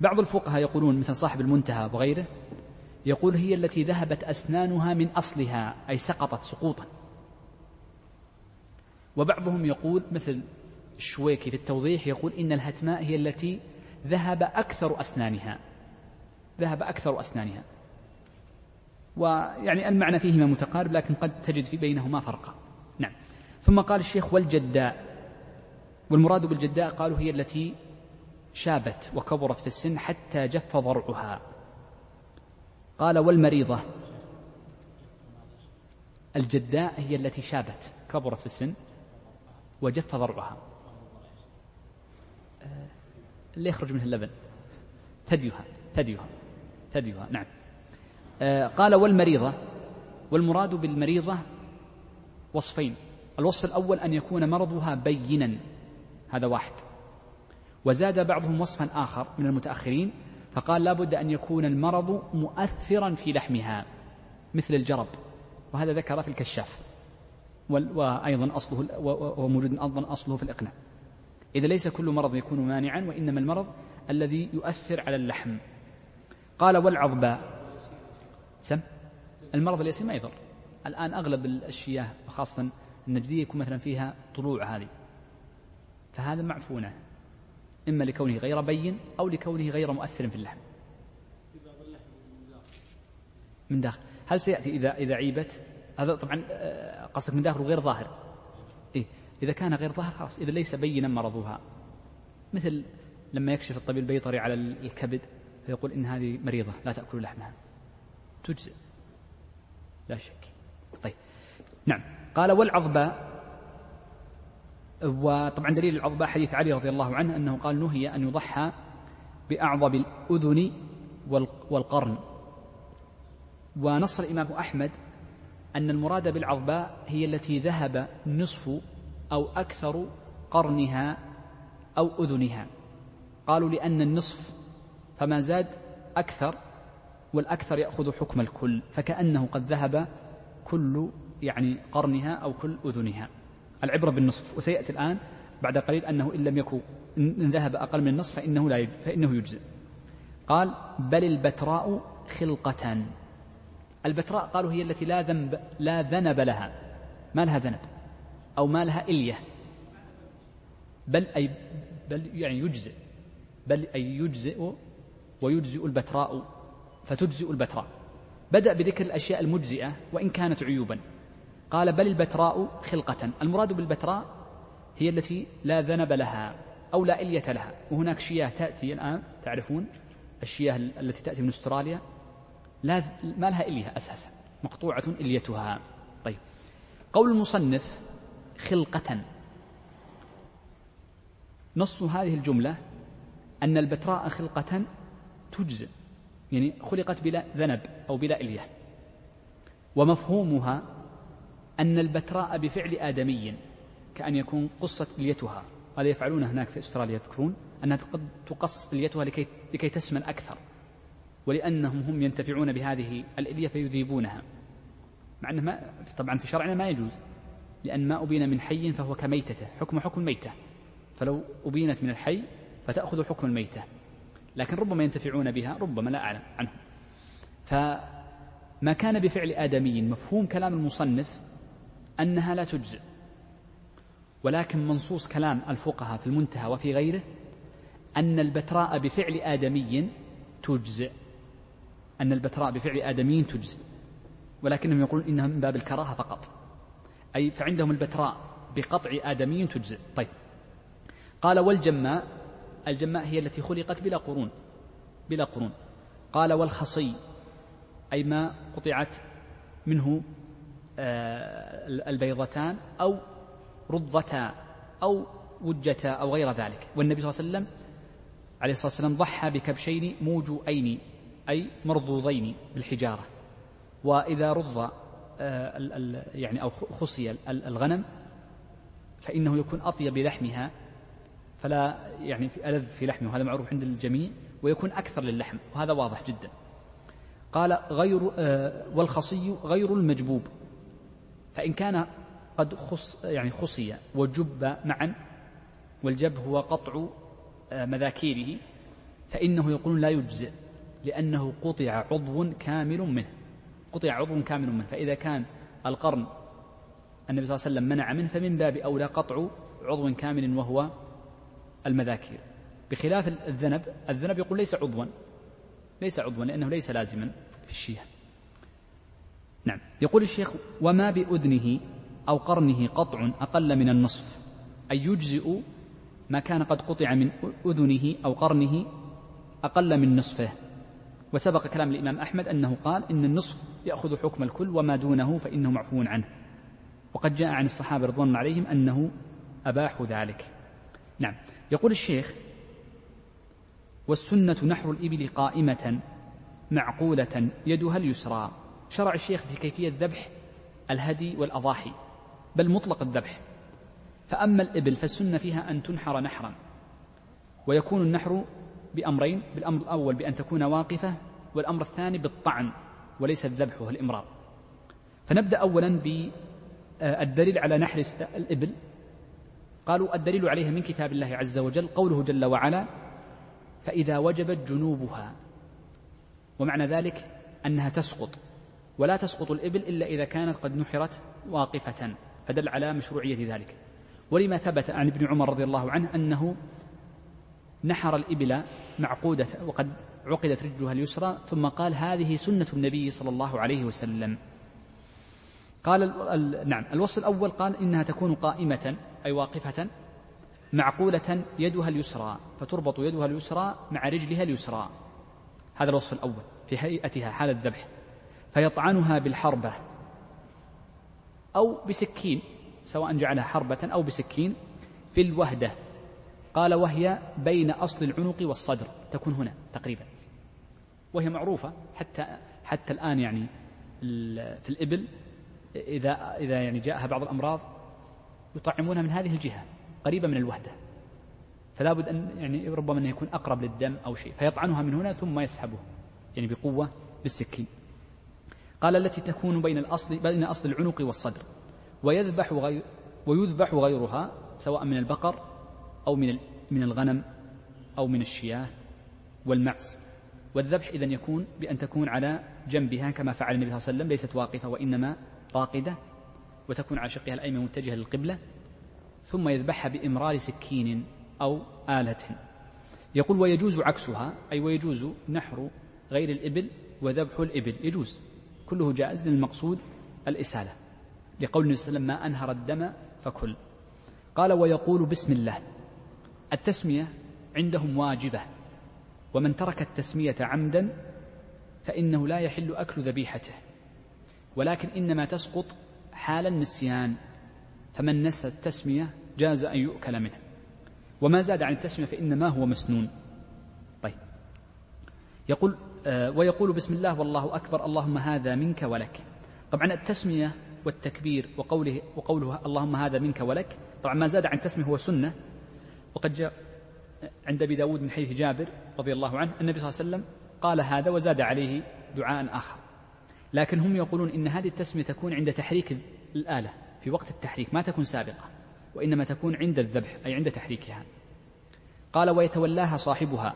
بعض الفقهاء يقولون مثل صاحب المنتهى وغيره يقول هي التي ذهبت أسنانها من أصلها أي سقطت سقوطا. وبعضهم يقول مثل الشويكي في التوضيح يقول إن الهتماء هي التي ذهب أكثر أسنانها. ذهب أكثر أسنانها. ويعني المعنى فيهما متقارب لكن قد تجد في بينهما فرقا. ثم قال الشيخ والجداء والمراد بالجداء قالوا هي التي شابت وكبرت في السن حتى جف ضرعها. قال والمريضة. الجداء هي التي شابت كبرت في السن وجف ضرعها. اللي يخرج منها اللبن. ثديها ثديها ثديها نعم. آه، قال والمريضة والمراد بالمريضة وصفين. الوصف الأول أن يكون مرضها بينا. هذا واحد. وزاد بعضهم وصفا آخر من المتأخرين فقال لابد أن يكون المرض مؤثرا في لحمها مثل الجرب. وهذا ذكر في الكشاف. وأيضا أصله وموجود أيضا أصله في الإقناع. إذا ليس كل مرض يكون مانعا وإنما المرض الذي يؤثر على اللحم. قال والعظباء سم. المرض اليسير ما يضر. الآن أغلب الشياه وخاصة النجدية يكون مثلا فيها طلوع هذه. فهذا معفونة. إما لكونه غير بين أو لكونه غير مؤثر في اللحم. من داخل. هل سيأتي إذا إذا عيبت؟ هذا طبعا آه، قصدك من داخل غير ظاهر. إيه. إذا كان غير ظاهر خلاص. إذا ليس بينا مرضها مثل لما يكشف الطبيب البيطري على الكبد فيقول إن هذه مريضة لا تأكل لحمها. تجزئ. لا شك. طيب. نعم. قال والعظباء وطبعا دليل العظباء حديث علي رضي الله عنه أنه قال نهي أن يضحى بأعظم الأذن والقرن. ونص الإمام أحمد أن المراد بالعظباء هي التي ذهب نصف أو أكثر قرنها أو أذنها. قالوا لأن النصف فما زاد أكثر والأكثر يأخذ حكم الكل فكأنه قد ذهب كل يعني قرنها أو كل أذنها. العبرة بالنصف. وسيأتي الآن بعد قليل أنه إن لم يكن إن ذهب أقل من النصف فإنه لا فإنه يجزئ. قال بل البتراء خلقة البتراء قالوا هي التي لا ذنب لا ذنب لها. ما لها ذنب؟ أو ما لها إلية. بل أي بل يعني يجزئ. بل أي يجزئ ويجزئ البتراء. فتجزئ البتراء. بدأ بذكر الأشياء المجزئة وإن كانت عيوبا. قال بل البتراء خلقة. المراد بالبتراء هي التي لا ذنب لها أو لا إلية لها. وهناك شياه تأتي الآن تعرفون الشياه التي تأتي من أستراليا؟ لا ما لها إلية أساسا مقطوعة إليتها. طيب. قول المصنف خلقة. نص هذه الجملة أن البتراء خلقة تجزئ يعني خلقت بلا ذنب أو بلا إلية. ومفهومها أن البتراء بفعل آدمي كأن يكون قصت إليتها. هذا يفعلونه هناك في أستراليا يذكرون؟ أنها تقص إليتها لكي, لكي تسمن أكثر. ولأنهم هم ينتفعون بهذه الإلية فيذيبونها. مع أنه ما طبعا في شرعنا ما يجوز. لأن ما أبين من حي فهو كميتته. حكم حكم الميتة فلو أبينت من الحي فتأخذ حكم الميتة. لكن ربما ينتفعون بها ربما لا أعلم عنهم. فما كان بفعل آدمي مفهوم كلام المصنف أنها لا تجزئ. ولكن منصوص كلام الفقهاء في المنتهى وفي غيره أن البتراء بفعل آدمي تجزئ. أن البتراء بفعل آدمي تجزئ. ولكنهم يقولون إنها من باب الكراهة فقط. أي فعندهم البتراء بقطع آدمي تجزئ. طيب. قال والجماء الجماء هي التي خلقت بلا قرون. بلا قرون. قال والخصي أي ما قطعت منه البيضتان أو رضتا أو وجتا أو غير ذلك. والنبي صلى الله عليه وسلم عليه الصلاة والسلام ضحى بكبشين موجوئين أي مرضوضين بالحجارة. وإذا رض آه، يعني أو خصي الغنم فإنه يكون أطيب لحمها فلا يعني في ألذ في لحمه. وهذا معروف عند الجميع ويكون أكثر للحم. وهذا واضح جدا. قال غير آه، والخصي غير المجبوب. فإن كان قد خص يعني خصي وجب معا والجب هو قطع آه، مذاكيره فإنه يقول لا يجزئ لأنه قطع عضو كامل منه قطع عضو كامل منه فإذا كان القرن النبي صلى الله عليه وسلم منع منه فمن باب أولى قطع عضو كامل وهو المذاكير. بخلاف الذنب الذنب يقول ليس عضوا ليس عضوا لأنه ليس لازما في الشيء نعم. يقول الشيخ وما بأذنه أو قرنه قطع أقل من النصف أي يجزئ ما كان قد قطع من أذنه أو قرنه أقل من نصفه. وسبق كلام الإمام أحمد أنه قال إن النصف يأخذ حكم الكل وما دونه فإنه معفو عنه. وقد جاء عن الصحابة رضوان الله عليهم أنه أباحوا ذلك. نعم. يقول الشيخ والسنة نحر الإبل قائمة معقولة يدها اليسرى. شرع الشيخ في كيفية ذبح الهدي والأضاحي بل مطلق الذبح. فأما الإبل فالسنة فيها أن تنحر نحرا ويكون النحر بأمرين بالأمر الأول بأن تكون واقفة والأمر الثاني بالطعن وليس الذبح والإمرار فنبدأ أولا بالدليل على نحر الإبل. قالوا الدليل عليها من كتاب الله عز وجل قوله جل وعلا فإذا وجبت جنوبها ومعنى ذلك أنها تسقط. ولا تسقط الإبل إلا إذا كانت قد نحرت واقفة. فدل على مشروعية ذلك. ولما ثبت عن ابن عمر رضي الله عنه أنه نحر الإبل معقودة وقد عقدت رجلها اليسرى ثم قال هذه سنة النبي صلى الله عليه وسلم. قال ال ال نعم الوصف الأول قال إنها تكون قائمة أي واقفة معقولة يدها اليسرى فتربط يدها اليسرى مع رجلها اليسرى. هذا الوصف الأول في هيئتها حال الذبح. فيطعنها بالحربة. أو بسكين سواء جعلها حربة أو بسكين في الوهدة. قال وهي بين أصل العنق والصدر. تكون هنا تقريبا. وهي معروفة حتى حتى الآن يعني في الإبل إذا إذا يعني جاءها بعض الأمراض يطعمونها من هذه الجهة قريبة من الوهدة. فلا بد أن يعني ربما أنه يكون أقرب للدم أو شيء. فيطعنها من هنا ثم يسحبه يعني بقوة بالسكين. قال التي تكون بين الأصل بين أصل العنق والصدر. ويذبح غير ويذبح غيرها سواء من البقر أو من من الغنم أو من الشياه والمعز. والذبح إذا يكون بأن تكون على جنبها كما فعل النبي صلى الله عليه وسلم ليست واقفة وإنما راقدة وتكون على شقها الأيمن متجهة للقبلة. ثم يذبحها بإمرار سكين أو آلة. يقول ويجوز عكسها أي ويجوز نحر غير الإبل وذبح الإبل. يجوز. كله جائز للمقصود الإسالة. لقول النبي صلى الله عليه وسلم ما أنهر الدم فكل. قال ويقول بسم الله. التسمية عندهم واجبة. ومن ترك التسمية عمدا فإنه لا يحل أكل ذبيحته ولكن إنما تسقط حال النسيان فمن نسى التسمية جاز أن يؤكل منه. وما زاد عن التسمية فإنما هو مسنون. طيب. يقول ويقول بسم الله والله أكبر اللهم هذا منك ولك. طبعا التسمية والتكبير وقوله وقوله اللهم هذا منك ولك طبعا ما زاد عن التسمية هو سنة. وقد جاء عند أبي داود من حديث جابر رضي الله عنه النبي صلى الله عليه وسلم قال هذا وزاد عليه دعاء آخر. لكن هم يقولون إن هذه التسمية تكون عند تحريك الآلة في وقت التحريك ما تكون سابقة وإنما تكون عند الذبح أي عند تحريكها. قال ويتولاها صاحبها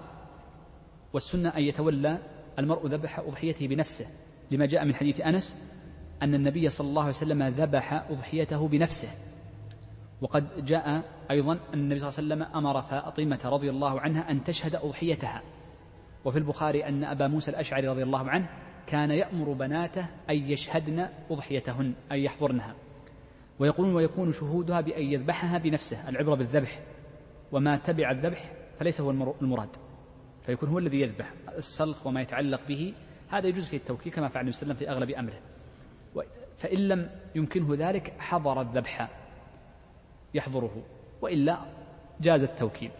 والسنة أن يتولى المرء ذبح أضحيته بنفسه لما جاء من حديث أنس أن النبي صلى الله عليه وسلم ذبح أضحيته بنفسه. وقد جاء أيضا أن النبي صلى الله عليه وسلم أمر فاطمة رضي الله عنها أن تشهد أضحيتها. وفي البخاري أن أبا موسى الأشعري رضي الله عنه كان يأمر بناته أن يشهدن أضحيتهن أن يحضرنها. ويقولون ويكون شهودها بأن يذبحها بنفسه العبرة بالذبح. وما تبع الذبح فليس هو المراد. فيكون هو الذي يذبح السلخ وما يتعلق به. هذا يجوز في التوكيل كما فعل النبي صلى الله عليه وسلم في أغلب أمره. فإن لم يمكنه ذلك حضر الذبح يحضره وإلا جاز التوكيل.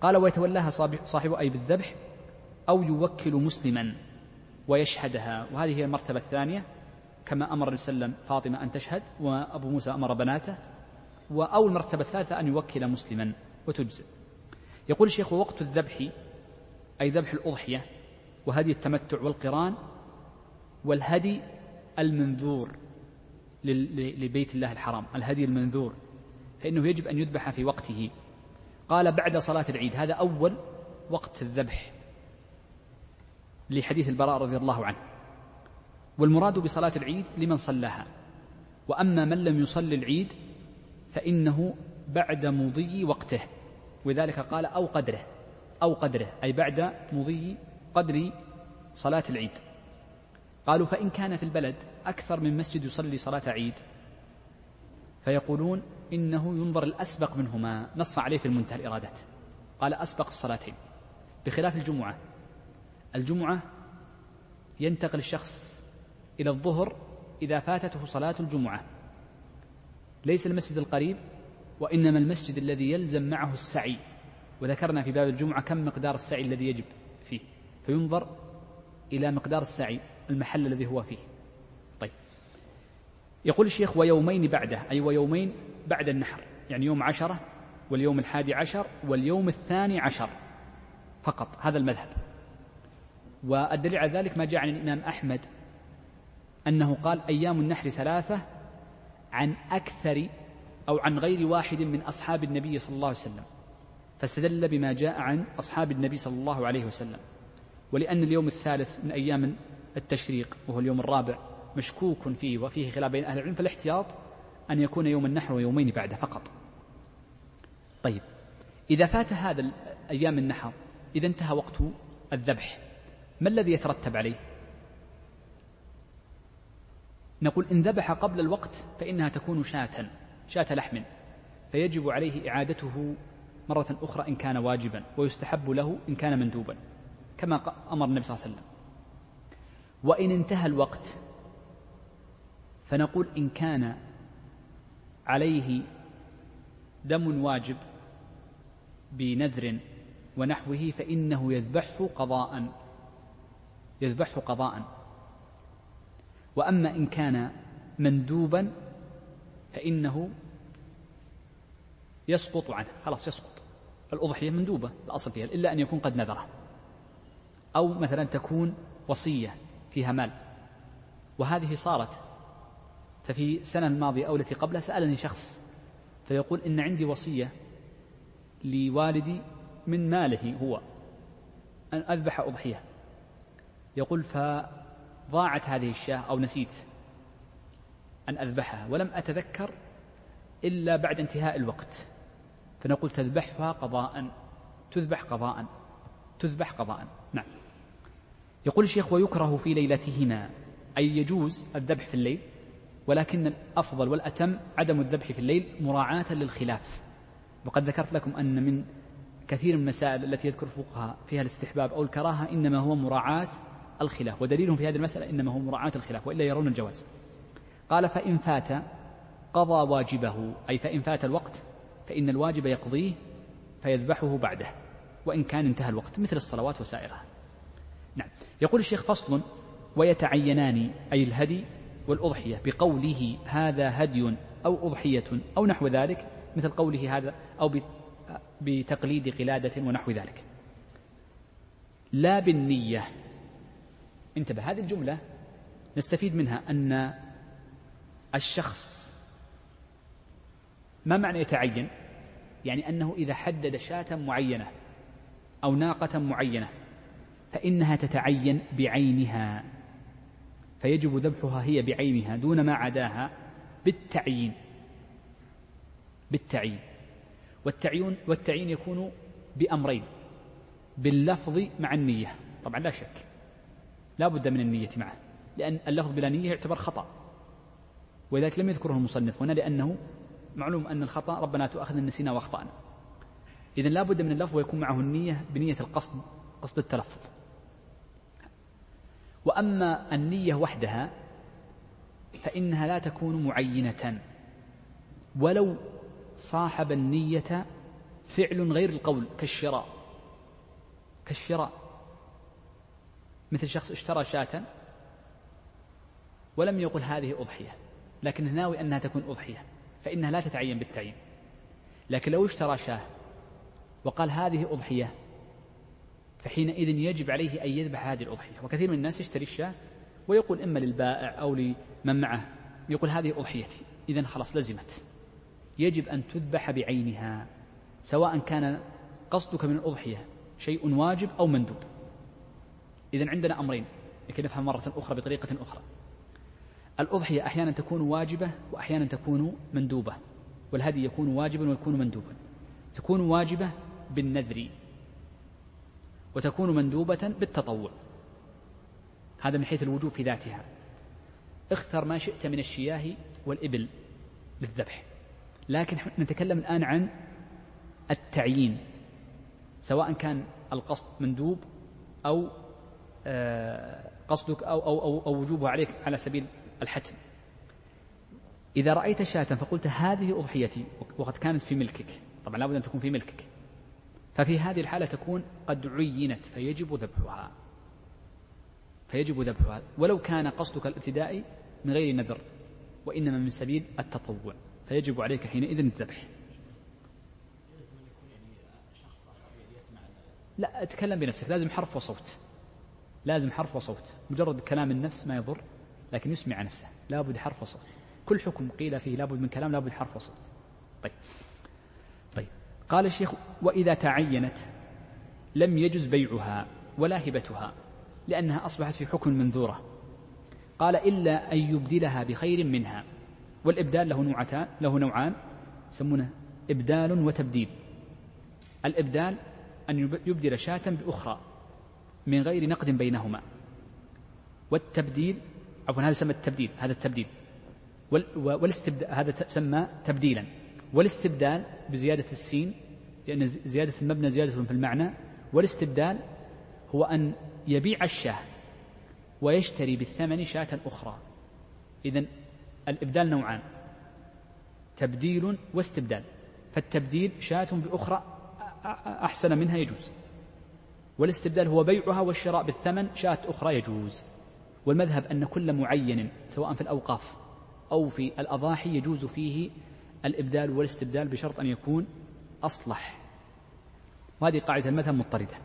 قال ويتولاها صاحب أي بالذبح أو يوكل مسلما ويشهدها. وهذه هي المرتبة الثانية. كما أمر النبي صلى الله عليه وسلم فاطمة أن تشهد وأبو موسى أمر بناته. أو المرتبة الثالثة أن يوكل مسلما وتجزئ. يقول الشيخ ووقت الذبح أي ذبح الأضحية وهدي التمتع والقران والهدي المنذور لبيت الله الحرام الهدي المنذور فإنه يجب أن يذبح في وقته. قال بعد صلاة العيد هذا أول وقت الذبح لحديث البراء رضي الله عنه. والمراد بصلاة العيد لمن صلاها. وأما من لم يصلي العيد فإنه بعد مضي وقته. ولذلك قال أو قدره. أو قدره أي بعد مضي قدر صلاة العيد. قالوا فإن كان في البلد أكثر من مسجد يصلي صلاة عيد فيقولون إنه ينظر الأسبق منهما نص عليه في المنتهى الإرادات قال أسبق الصلاتين بخلاف الجمعة. الجمعة ينتقل الشخص إلى الظهر إذا فاتته صلاة الجمعة. ليس المسجد القريب وإنما المسجد الذي يلزم معه السعي. وذكرنا في باب الجمعة كم مقدار السعي الذي يجب فيه. فينظر إلى مقدار السعي المحل الذي هو فيه. طيب. يقول الشيخ ويومين بعده أي ويومين بعد النحر يعني يوم عشرة واليوم الحادي عشر واليوم الثاني عشر فقط هذا المذهب. والدليل على ذلك ما جاء عن الإمام أحمد أنه قال أيام النحر ثلاثة عن أكثر أو عن غير واحد من أصحاب النبي صلى الله عليه وسلم. فاستدل بما جاء عن أصحاب النبي صلى الله عليه وسلم. ولأن اليوم الثالث من أيام التشريق وهو اليوم الرابع مشكوك فيه وفيه خلاف بين أهل العلم فالاحتياط أن يكون يوم النحر ويومين بعده فقط. طيب إذا فات هذا أيام النحر إذا انتهى وقت الذبح ما الذي يترتب عليه؟ نقول إن ذبح قبل الوقت فإنها تكون شاة شاة لحم فيجب عليه إعادته مرة أخرى إن كان واجبا ويستحب له إن كان مندوبا كما أمر النبي صلى الله عليه وسلم. وإن انتهى الوقت فنقول إن كان عليه دم واجب بنذر ونحوه فإنه يذبحه قضاء يذبحه قضاء. وأما إن كان مندوبا فإنه يسقط عنه خلاص يسقط. الأضحية مندوبة الأصل فيها إلا أن يكون قد نذره. أو مثلا تكون وصية فيها مال. وهذه صارت ففي السنة الماضية أو التي قبلها سألني شخص فيقول إن عندي وصية لوالدي من ماله هو أن أذبح أضحية. يقول فضاعت هذه الشاة أو نسيت أن أذبحها ولم أتذكر إلا بعد انتهاء الوقت. فنقول تذبحها قضاء تذبح قضاء تذبح قضاء. نعم. يقول الشيخ ويكره في ليلتهما. أي يجوز الذبح في الليل ولكن الأفضل والأتم عدم الذبح في الليل مراعاة للخلاف. وقد ذكرت لكم أن من كثير من المسائل التي يذكر الفقهاء فيها الاستحباب أو الكراهة إنما هو مراعاة الخلاف. ودليلهم في هذه المسألة إنما هو مراعاة الخلاف وإلا يرون الجواز. قال فإن فات قضى واجبه أي فإن فات الوقت فإن الواجب يقضيه فيذبحه بعده وإن كان انتهى الوقت مثل الصلوات وسائرها. نعم. يقول الشيخ فصل ويتعينان أي الهدي والأضحية بقوله هذا هدي أو أضحية أو نحو ذلك مثل قوله هذا أو بتقليد قلادة ونحو ذلك. لا بالنية. انتبه هذه الجملة نستفيد منها أن الشخص ما معنى يتعين؟ يعني أنه إذا حدد شاة معينة أو ناقة معينة فإنها تتعين بعينها فيجب ذبحها هي بعينها دون ما عداها بالتعيين بالتعيين. والتعيين والتعيين يكون بأمرين باللفظ مع النية. طبعا لا شك لا بد من النية معه لأن اللفظ بلا نية يعتبر خطأ ولذلك لم يذكره المصنف هنا لأنه معلوم أن الخطأ ربنا تؤاخذنا نسينا وأخطأنا. إذا لا بد من اللفظ ويكون معه النية بنية القصد قصد التلفظ. وأما النية وحدها فإنها لا تكون معينة. ولو صاحب النية فعل غير القول كالشراء. كالشراء. مثل شخص اشترى شاة ولم يقل هذه أضحية لكن ناوي أنها تكون أضحية. فإنها لا تتعين بالتعيين. لكن لو اشترى شاة وقال هذه أضحية فحينئذ يجب عليه أن يذبح هذه الأضحية. وكثير من الناس يشتري الشاة ويقول إما للبائع أو لمن معه يقول هذه أضحيتي. إذا خلاص لزمت. يجب أن تذبح بعينها سواء كان قصدك من الأضحية شيء واجب أو مندوب. إذا عندنا أمرين لكي نفهم مرة أخرى بطريقة أخرى. الأضحية أحيانا تكون واجبة وأحيانا تكون مندوبة والهدي يكون واجبا ويكون مندوبا. تكون واجبة بالنذر وتكون مندوبة بالتطوع. هذا من حيث الوجوب في ذاتها. اختر ما شئت من الشياه والإبل للذبح لكن نتكلم الآن عن التعيين سواء كان القصد مندوب أو آه، قصدك أو, أو, أو, أو وجوبها عليك على سبيل الحتم. إذا رأيت شاة فقلت هذه أضحيتي وقد كانت في ملكك. طبعا لابد أن تكون في ملكك. ففي هذه الحالة تكون قد عينت فيجب ذبحها. فيجب ذبحها. ولو كان قصدك الابتدائي من غير نذر وإنما من سبيل التطوع. فيجب عليك حينئذ الذبح. لا اتكلم بنفسك. لازم حرف وصوت. لازم حرف وصوت. مجرد كلام النفس ما يضر. لكن يسمع نفسه. لابد حرف وصوت. كل حكم قيل فيه لابد من كلام لابد حرف وصوت. طيب. طيب. قال الشيخ وإذا تعينت لم يجز بيعها ولا هبتها لأنها أصبحت في حكم منذورة. قال إلا أن يبدلها بخير منها. والإبدال له نوعتان له نوعان يسمونه إبدال وتبديل. الإبدال أن يبدل شاة بأخرى من غير نقد بينهما. والتبديل عفوا هذا سمى التبديل هذا التبديل. والاستبدال هذا سمى تبديلا. والاستبدال بزيادة السين لأن زيادة المبنى زيادة في المعنى. والاستبدال هو أن يبيع الشاة ويشتري بالثمن شاة أخرى. إذا الإبدال نوعان. تبديل واستبدال. فالتبديل شاة بأخرى أحسن منها يجوز. والاستبدال هو بيعها والشراء بالثمن شاة أخرى يجوز. والمذهب أن كل معين سواء في الأوقاف أو في الأضاحي يجوز فيه الإبدال والاستبدال بشرط أن يكون أصلح. وهذه قاعدة المذهب مضطردة.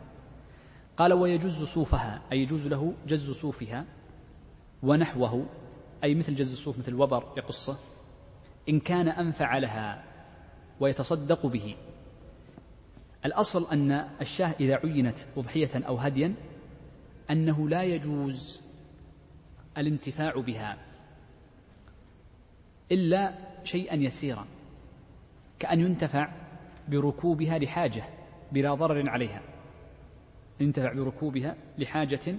قال ويجوز صوفها أي يجوز له جز صوفها ونحوه أي مثل جز الصوف مثل وبر يقصه إن كان أنفع لها ويتصدق به. الأصل أن الشاة إذا عينت أضحية أو هديا أنه لا يجوز الانتفاع بها. إلا شيئا يسيرا كأن ينتفع بركوبها لحاجة بلا ضرر عليها. ينتفع بركوبها لحاجة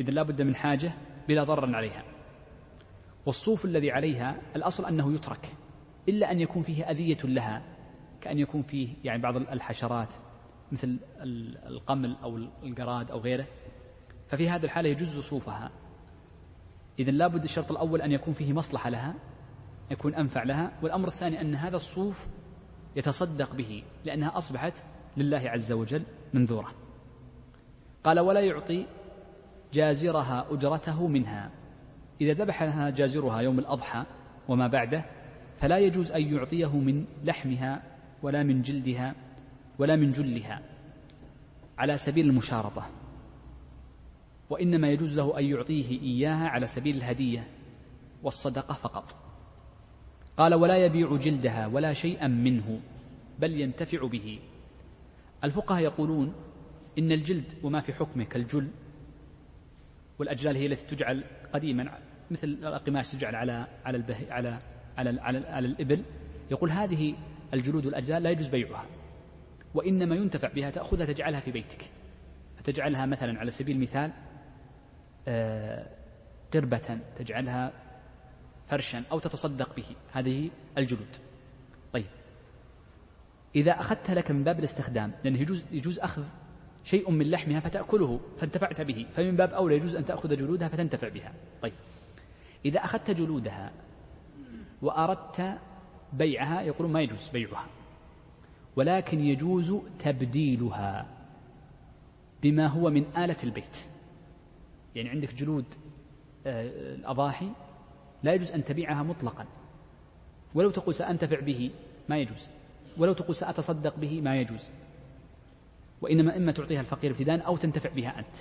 إذا لا بد من حاجة بلا ضرر عليها. والصوف الذي عليها الأصل أنه يترك إلا أن يكون فيه أذية لها كأن يكون فيه يعني بعض الحشرات مثل القمل أو القراد أو غيره. ففي هذه الحالة يجوز صوفها. إذا لابد الشرط الأول أن يكون فيه مصلحة لها يكون أنفع لها والأمر الثاني أن هذا الصوف يتصدق به لأنها أصبحت لله عز وجل منذورة. قال ولا يعطي جازرها أجرته منها. إذا ذبحها جازرها يوم الأضحى وما بعده فلا يجوز أن يعطيه من لحمها ولا من جلدها ولا من جلها على سبيل المشارطة. وإنما يجوز له أن يعطيه إياها على سبيل الهدية والصدقة فقط. قال ولا يبيع جلدها ولا شيئا منه بل ينتفع به. الفقهاء يقولون إن الجلد وما في حكمه كالجل والأجلال هي التي تجعل قديما مثل القماش تجعل على على البه على على على, على الإبل. يقول هذه الجلود والأجلال لا يجوز بيعها وإنما ينتفع بها تأخذها تجعلها في بيتك فتجعلها مثلا على سبيل المثال قربة تجعلها فرشا أو تتصدق به. هذه الجلود. طيب. إذا أخذتها لك من باب الاستخدام لأنه يجوز, يجوز أخذ شيء من لحمها فتأكله فانتفعت به. فمن باب أولى يجوز أن تأخذ جلودها فتنتفع بها. طيب. إذا أخذت جلودها وأردت بيعها يقولون ما يجوز بيعها. ولكن يجوز تبديلها بما هو من آلة البيت. يعني عندك جلود آه، الأضاحي لا يجوز أن تبيعها مطلقا. ولو تقول سأنتفع به ما يجوز. ولو تقول سأتصدق به ما يجوز. وإنما إما تعطيها الفقير ابتداء أو تنتفع بها أنت.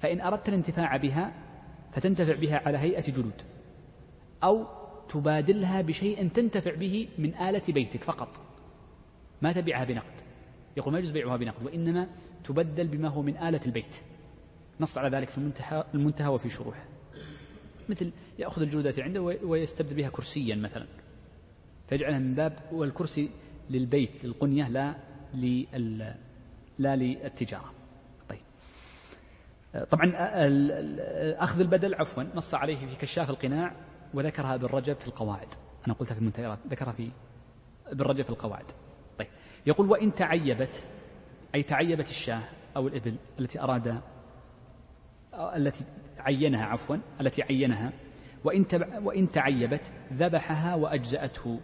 فإن أردت الانتفاع بها فتنتفع بها على هيئة جلود. أو تبادلها بشيء تنتفع به من آلة بيتك فقط. ما تبيعها بنقد. يقول ما يجوز بيعها بنقد وإنما تبدل بما هو من آلة البيت. نص على ذلك في المنتهى, المنتهى وفي شروح مثل يأخذ الجلودات عنده ويستبدل بها كرسيا مثلا. فيجعلها من باب والكرسي للبيت للقنية لا لل لا للتجارة. طيب. طبعا أخذ البدل عفوا نص عليه في كشاف القناع وذكرها ابن رجب في القواعد. أنا قلتها في المنتهيات ذكرها في ابن رجب في القواعد. طيب. يقول وإن تعيبت أي تعيبت الشاة أو الإبل التي أراد التي عينها عفوا التي عينها. وإن, وإن تعيبت ذبحها وأجزأته.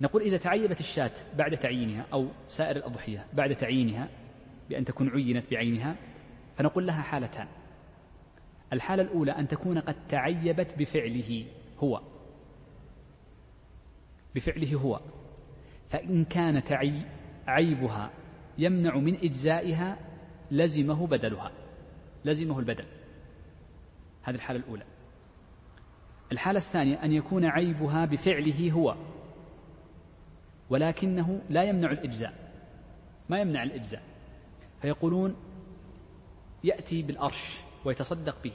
نقول إذا تعيبت الشاة بعد تعيينها أو سائر الأضحية بعد تعيينها بأن تكون عينت بعينها فنقول لها حالتان. الحالة الأولى أن تكون قد تعيبت بفعله هو. بفعله هو. فإن كان تعي عيبها يمنع من إجزائها لزمه بدلها. لزمه البدل هذه الحالة الأولى. الحالة الثانية أن يكون عيبها بفعله هو ولكنه لا يمنع الإجزاء. ما يمنع الإجزاء؟ فيقولون يأتي بالأرش ويتصدق به.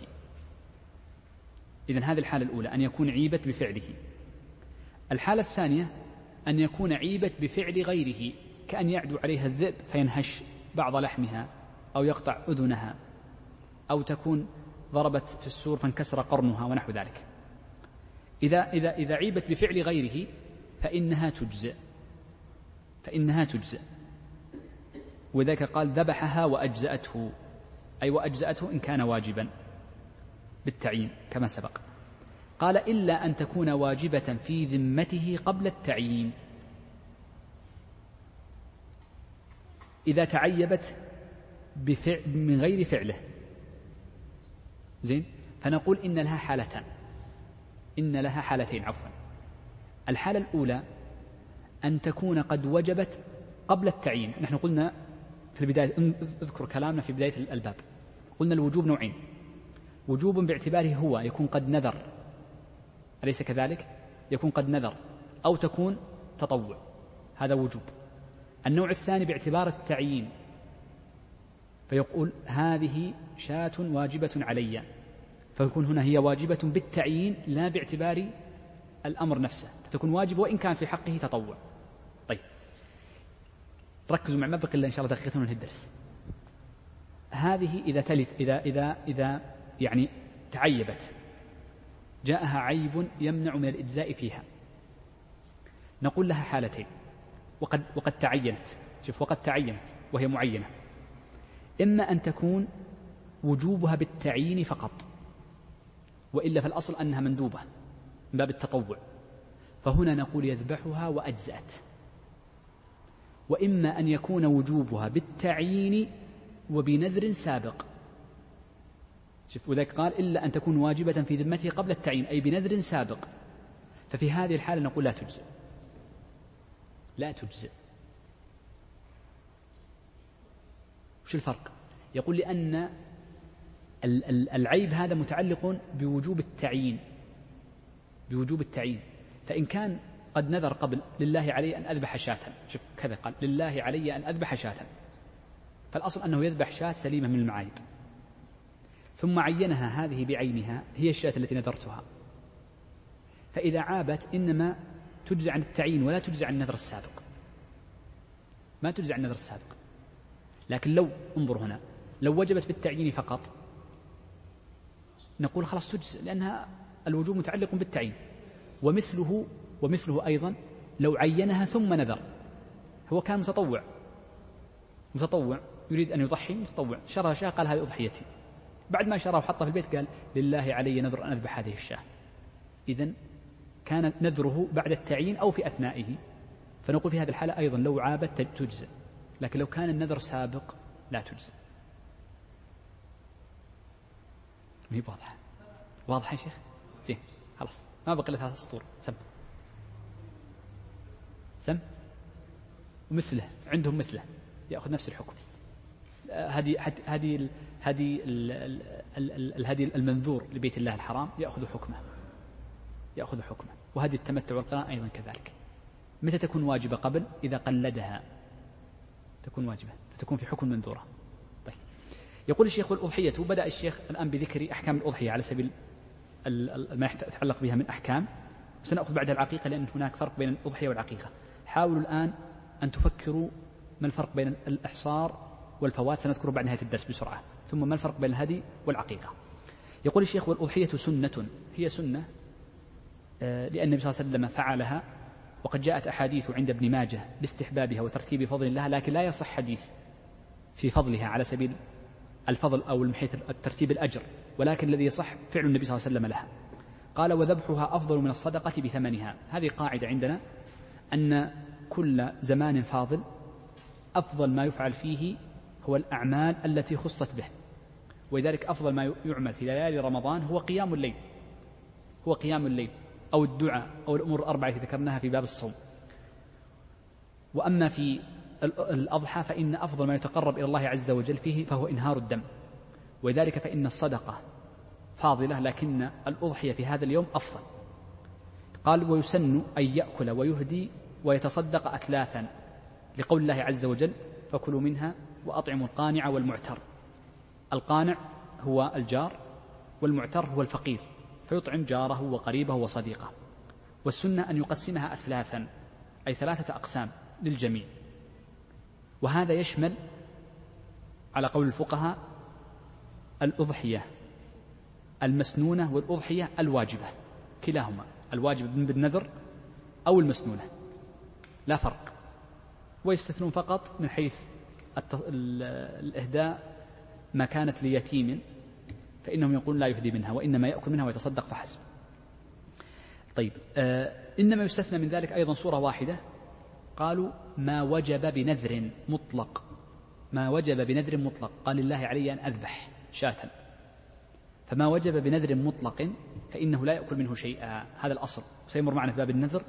إذا هذه الحالة الأولى أن يكون عيبت بفعله. الحالة الثانية أن يكون عيبت بفعل غيره كأن يعدو عليها الذئب فينهش بعض لحمها أو يقطع أذنها. أو تكون ضربت في السور فانكسر قرنها ونحو ذلك. إذا إذا إذا عيبت بفعل غيره فإنها تجزئ. فإنها تجزئ. وذلك قال ذبحها وأجزأته. أي وأجزأته إن كان واجبا بالتعيين كما سبق. قال إلا أن تكون واجبة في ذمته قبل التعيين. إذا تعيبت بفعل من غير فعله. زين؟ فنقول إن لها حالتان. إن لها حالتين عفوا. الحالة الأولى أن تكون قد وجبت قبل التعيين. نحن قلنا في البداية اذكر كلامنا في بداية الباب قلنا الوجوب نوعين. وجوب باعتباره هو يكون قد نذر. أليس كذلك؟ يكون قد نذر أو تكون تطوع. هذا وجوب. النوع الثاني باعتبار التعيين. فيقول هذه شاة واجبة علي. فيكون هنا هي واجبة بالتعيين لا باعتبار الأمر نفسه. فتكون واجبة وإن كان في حقه تطوع. طيب. ركزوا مع ما بقي إلا إن شاء الله دقيقة من الدرس. هذه إذا تلف إذا إذا إذا يعني تعيبت. جاءها عيب يمنع من الإجزاء فيها. نقول لها حالتين. وقد وقد تعينت. شوف وقد تعينت. وهي معينة. إما أن تكون وجوبها بالتعيين فقط وإلا فالأصل أنها مندوبة من باب التطوع. فهنا نقول يذبحها وأجزأت. وإما أن يكون وجوبها بالتعيين وبنذر سابق. شوف وذلك قال إلا أن تكون واجبة في ذمته قبل التعيين أي بنذر سابق. ففي هذه الحالة نقول لا تجزئ. لا تجزئ. وش الفرق؟ يقول لأن العيب هذا متعلق بوجوب التعيين. بوجوب التعيين. فإن كان قد نذر قبل لله علي أن أذبح شاة. شوف كذا قال لله علي أن أذبح شاة. فالأصل أنه يذبح شاة سليمة من المعايب. ثم عينها هذه بعينها هي الشاة التي نذرتها. فإذا عابت إنما تجزى عن التعيين ولا تجزى عن النذر السابق. ما تجزى عن النذر السابق. لكن لو انظر هنا لو وجبت بالتعيين فقط نقول خلاص تجزئ لأنها الوجوب متعلق بالتعيين. ومثله ومثله أيضا لو عينها ثم نذر هو كان متطوع متطوع يريد أن يضحي متطوع شرى شاة قال هذه أضحيتي. بعد ما شرى وحطها في البيت قال لله علي نذر أن أذبح هذه الشاة. إذا كان نذره بعد التعيين أو في أثنائه. فنقول في هذه الحالة أيضا لو عابت تجزئ لكن لو كان النذر سابق لا تجزئ ما هي واضحة؟ واضحة يا شيخ؟ زين خلاص. ما بقي إلا ثلاث سطور. سم. سم؟ ومثله عندهم مثله. يأخذ نفس الحكم. هذه هذه هذه الهدي المنذور لبيت الله الحرام يأخذ حكمه. يأخذ حكمه. وهذه التمتع والقراءة أيضا كذلك. متى تكون واجبة قبل؟ إذا قلدها. تكون واجبة فتكون في حكم منذورة. طيب. يقول الشيخ الأضحية بدأ الشيخ الآن بذكر أحكام الأضحية على سبيل ما يتعلق بها من أحكام. سنأخذ بعدها العقيقة لأن هناك فرق بين الأضحية والعقيقة. حاولوا الآن أن تفكروا ما الفرق بين الإحصار والفوات. سنذكره بعد نهاية الدرس بسرعة. ثم ما الفرق بين الهدي والعقيقة. يقول الشيخ والأضحية سنة. هي سنة آه، لأن النبي صلى الله عليه وسلم فعلها وقد جاءت أحاديث عند ابن ماجه باستحبابها وترتيب فضل لها لكن لا يصح حديث في فضلها على سبيل الفضل أو من حيث الترتيب الأجر ولكن الذي يصح فعل النبي صلى الله عليه وسلم لها. قال وذبحها أفضل من الصدقة بثمنها. هذه قاعدة عندنا أن كل زمان فاضل أفضل ما يفعل فيه هو الأعمال التي خصت به ولذلك أفضل ما يعمل في ليالي رمضان هو قيام الليل. هو قيام الليل. أو الدعاء أو الأمور الأربعة التي ذكرناها في باب الصوم. وأما في الأضحى فإن أفضل ما يتقرب إلى الله عز وجل فيه فهو إنهار الدم. ولذلك فإن الصدقة فاضلة لكن الأضحية في هذا اليوم أفضل. قال ويسن أن يأكل ويهدي ويتصدق أثلاثا لقول الله عز وجل فكلوا منها وأطعموا القانع والمعتر القانع هو الجار والمعتر هو الفقير. فيطعم جاره وقريبه وصديقه والسنة أن يقسمها أثلاثا أي ثلاثة أقسام للجميع. وهذا يشمل على قول الفقهاء الأضحية المسنونة والأضحية الواجبة كلاهما الواجب بالنذر أو المسنونة. لا فرق. ويستثنون فقط من حيث الإهداء ما كانت ليتيم فإنهم يقولون لا يهدي منها وإنما يأكل منها ويتصدق فحسب. طيب آه إنما يستثنى من ذلك أيضا صورة واحدة. قالوا ما وجب بنذر مطلق. ما وجب بنذر مطلق. قال لله علي أن أذبح شاة. فما وجب بنذر مطلق فإنه لا يأكل منه شيئا. هذا الأصل. سيمر معنا في باب النذر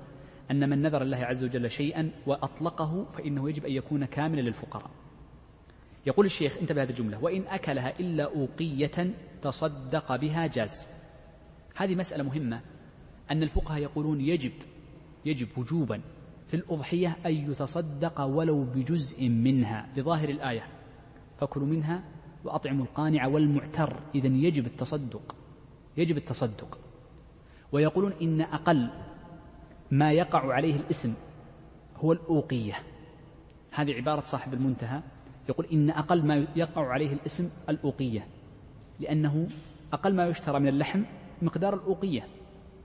أن من نذر الله عز وجل شيئا وأطلقه فإنه يجب أن يكون كاملا للفقراء. يقول الشيخ انتبه هذه الجملة وإن أكلها إلا أوقية تصدق بها جاز. هذه مسألة مهمة أن الفقهاء يقولون يجب يجب وجوبا في الأضحية أن يتصدق ولو بجزء منها بظاهر الآية. فكلوا منها وأطعموا القانع والمعتر إذا يجب التصدق يجب التصدق. ويقولون إن أقل ما يقع عليه الاسم هو الأوقية. هذه عبارة صاحب المنتهى. يقول إن أقل ما يقع عليه الاسم الأوقية لأنه أقل ما يشترى من اللحم مقدار الأوقية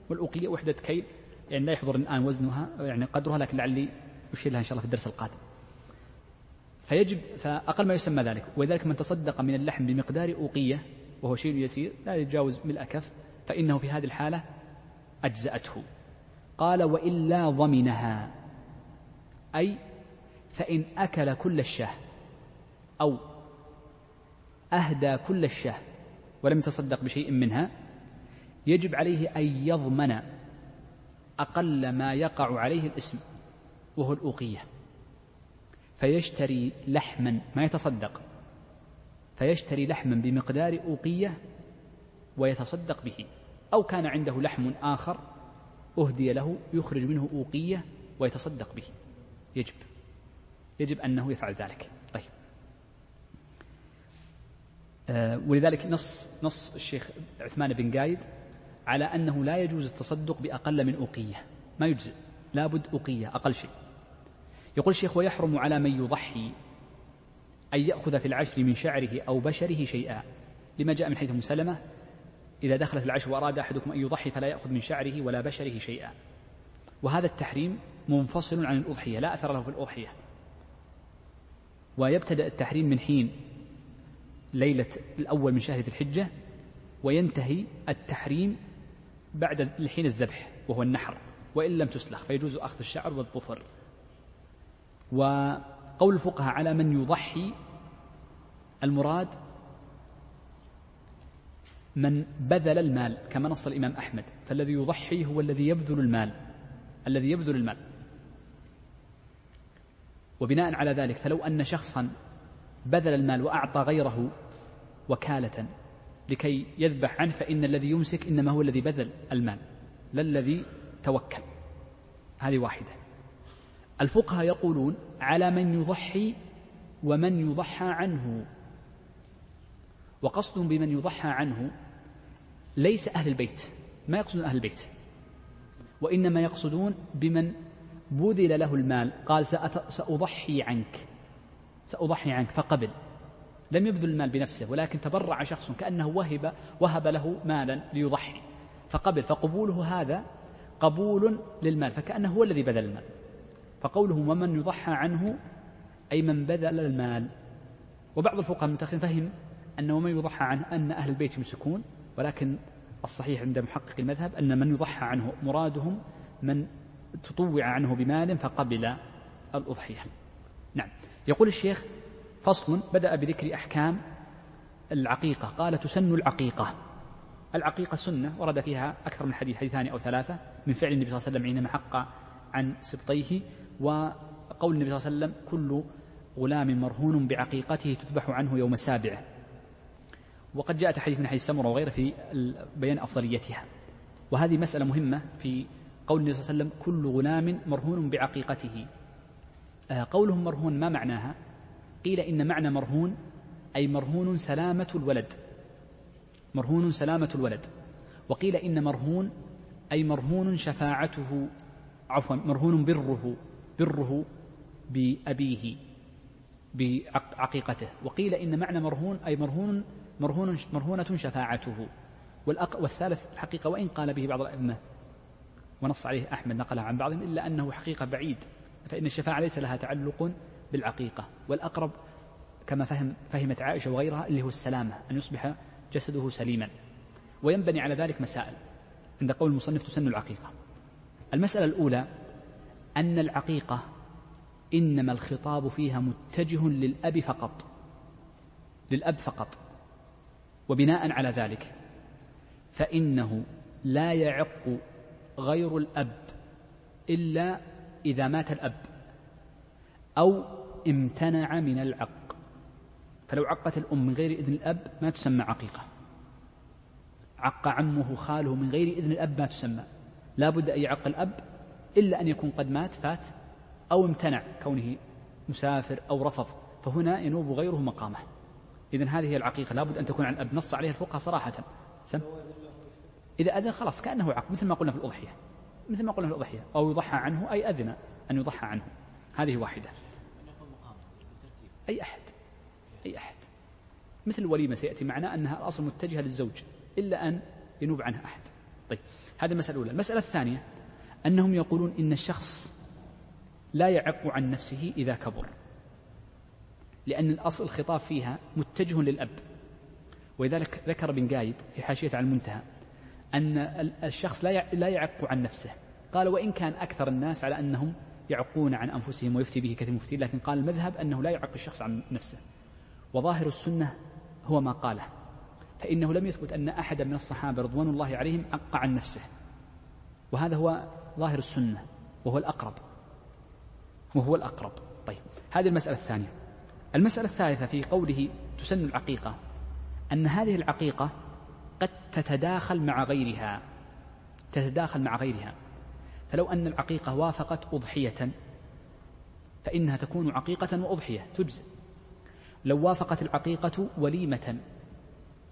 والأوقية وحدة كيل يعني لا يحضر الآن وزنها يعني قدرها لكن لعلي أشير لها إن شاء الله في الدرس القادم. فيجب فأقل ما يسمى ذلك ولذلك من تصدق من اللحم بمقدار أوقية وهو شيء يسير لا يتجاوز ملء كف فإنه في هذه الحالة أجزأته. قال وإلا ضمنها أي فإن أكل كل الشاه أو أهدى كل الشاه ولم يتصدق بشيء منها يجب عليه أن يضمن أقل ما يقع عليه الاسم وهو الأوقية. فيشتري لحما ما يتصدق. فيشتري لحما بمقدار أوقية ويتصدق به. أو كان عنده لحم آخر أهدي له يخرج منه أوقية ويتصدق به. يجب. يجب أنه يفعل ذلك طيب آه ولذلك نص نص الشيخ عثمان بن قايد على أنه لا يجوز التصدق بأقل من أوقية. ما يجزئ. لابد أوقية أقل شيء. يقول الشيخ ويحرم على من يضحي أن يأخذ في العشر من شعره أو بشره شيئا. لما جاء من حيث مسلمة إذا دخلت العشر وأراد أحدكم أن يضحي فلا يأخذ من شعره ولا بشره شيئا. وهذا التحريم منفصل عن الأضحية لا أثر له في الأضحية. ويبتدأ التحريم من حين ليلة الأول من شهر ذي الحجة وينتهي التحريم بعد حين الذبح وهو النحر وإن لم تسلخ فيجوز أخذ الشعر والظفر. وقول الفقهاء على من يضحي المراد من بذل المال كما نص الإمام أحمد فالذي يضحي هو الذي يبذل المال الذي يبذل المال. وبناء على ذلك فلو أن شخصا بذل المال وأعطى غيره وكالة لكي يذبح عنه فإن الذي يمسك إنما هو الذي بذل المال لا الذي توكل. هذه واحدة. الفقهاء يقولون على من يضحي ومن يضحى عنه. وقصدهم بمن يضحى عنه ليس أهل البيت ما يقصدون أهل البيت. وإنما يقصدون بمن بذل له المال قال سأضحي عنك. سأضحي عنك. فقبل. لم يبذل المال بنفسه ولكن تبرع شخص كأنه وهب وهب له مالا ليضحي. فقبل. فقبوله هذا قبول للمال فكأنه هو الذي بذل المال. فقوله ومن يضحى عنه أي من بذل المال. وبعض الفقهاء المتأخرين فهم أن ومن يضحى عنه أن أهل البيت يمسكون ولكن الصحيح عند محقق المذهب أن من يضحى عنه مرادهم من تطوع عنه بمال فقبل الأضحية. نعم. يقول الشيخ فصل بدأ بذكر أحكام العقيقة قال تسن العقيقة. العقيقة سنة ورد فيها أكثر من حديث حديثان أو ثلاثة من فعل النبي صلى الله عليه وسلم حينما حق عن سبطيه وقول النبي صلى الله عليه وسلم كل غلام مرهون بعقيقته تذبح عنه يوم سابعه وقد جاءت حديث من حديث سمرة وغيره في بيان أفضليتها. وهذه مسألة مهمة في قول النبي صلى الله عليه وسلم كل غلام مرهون بعقيقته. قولهم مرهون ما معناها؟ قيل إن معنى مرهون أي مرهون سلامة الولد. مرهون سلامة الولد. وقيل إن مرهون أي مرهون شفاعته عفوا مرهون بره بره بأبيه بعقيقته. وقيل إن معنى مرهون أي مرهون مرهون مرهونة شفاعته. والثالث الحقيقة وإن قال به بعض الأئمة ونص عليه أحمد نقلها عن بعضهم إلا أنه حقيقة بعيد. فإن الشفاعة ليس لها تعلق بالعقيقة والأقرب كما فهم فهمت عائشة وغيرها اللي هو السلامة أن يصبح جسده سليما. وينبني على ذلك مسائل عند قول المصنف تسن العقيقة. المسألة الأولى أن العقيقة إنما الخطاب فيها متجه للأب فقط. للأب فقط. وبناء على ذلك فإنه لا يعق غير الأب إلا إذا مات الأب أو امتنع من العق. فلو عقت الأم من غير إذن الأب ما تسمى عقيقة. عق عمه خاله من غير إذن الأب ما تسمى. لا بد أن يعق الأب إلا أن يكون قد مات فات أو امتنع كونه مسافر أو رفض. فهنا ينوب غيره مقامه. إذن هذه هي العقيقة. لا بد أن تكون عن الأب. نص عليها الفقهاء صراحة. سم. إذا أذن خلاص كأنه عقد مثل ما قلنا في الأضحية. مثل ما قلنا الأضحية أو يضحى عنه أي أذن أن يضحى عنه. هذه واحدة. أي أحد أي أحد. مثل الوليمة سيأتي معنا أنها الأصل متجهة للزوج إلا أن ينوب عنها أحد. طيب هذه المسألة الأولى. المسألة الثانية أنهم يقولون إن الشخص لا يعق عن نفسه إذا كبر لأن الأصل الخطاب فيها متجه للأب. ولذلك ذكر ابن قايد في حاشية على المنتهى أن الشخص لا لا يعق عن نفسه. قال وإن كان أكثر الناس على أنهم يعقون عن أنفسهم ويفتي به كثير مفتي. لكن قال المذهب أنه لا يعق الشخص عن نفسه. وظاهر السنة هو ما قاله. فإنه لم يثبت أن أحدا من الصحابة رضوان الله عليهم عق عن نفسه. وهذا هو ظاهر السنة وهو الأقرب. وهو الأقرب. طيب هذه المسألة الثانية. المسألة الثالثة في قوله تسن العقيقة أن هذه العقيقة قد تتداخل مع غيرها تتداخل مع غيرها. فلو أن العقيقة وافقت أضحية فإنها تكون عقيقة وأضحية تجزئ. لو وافقت العقيقة وليمة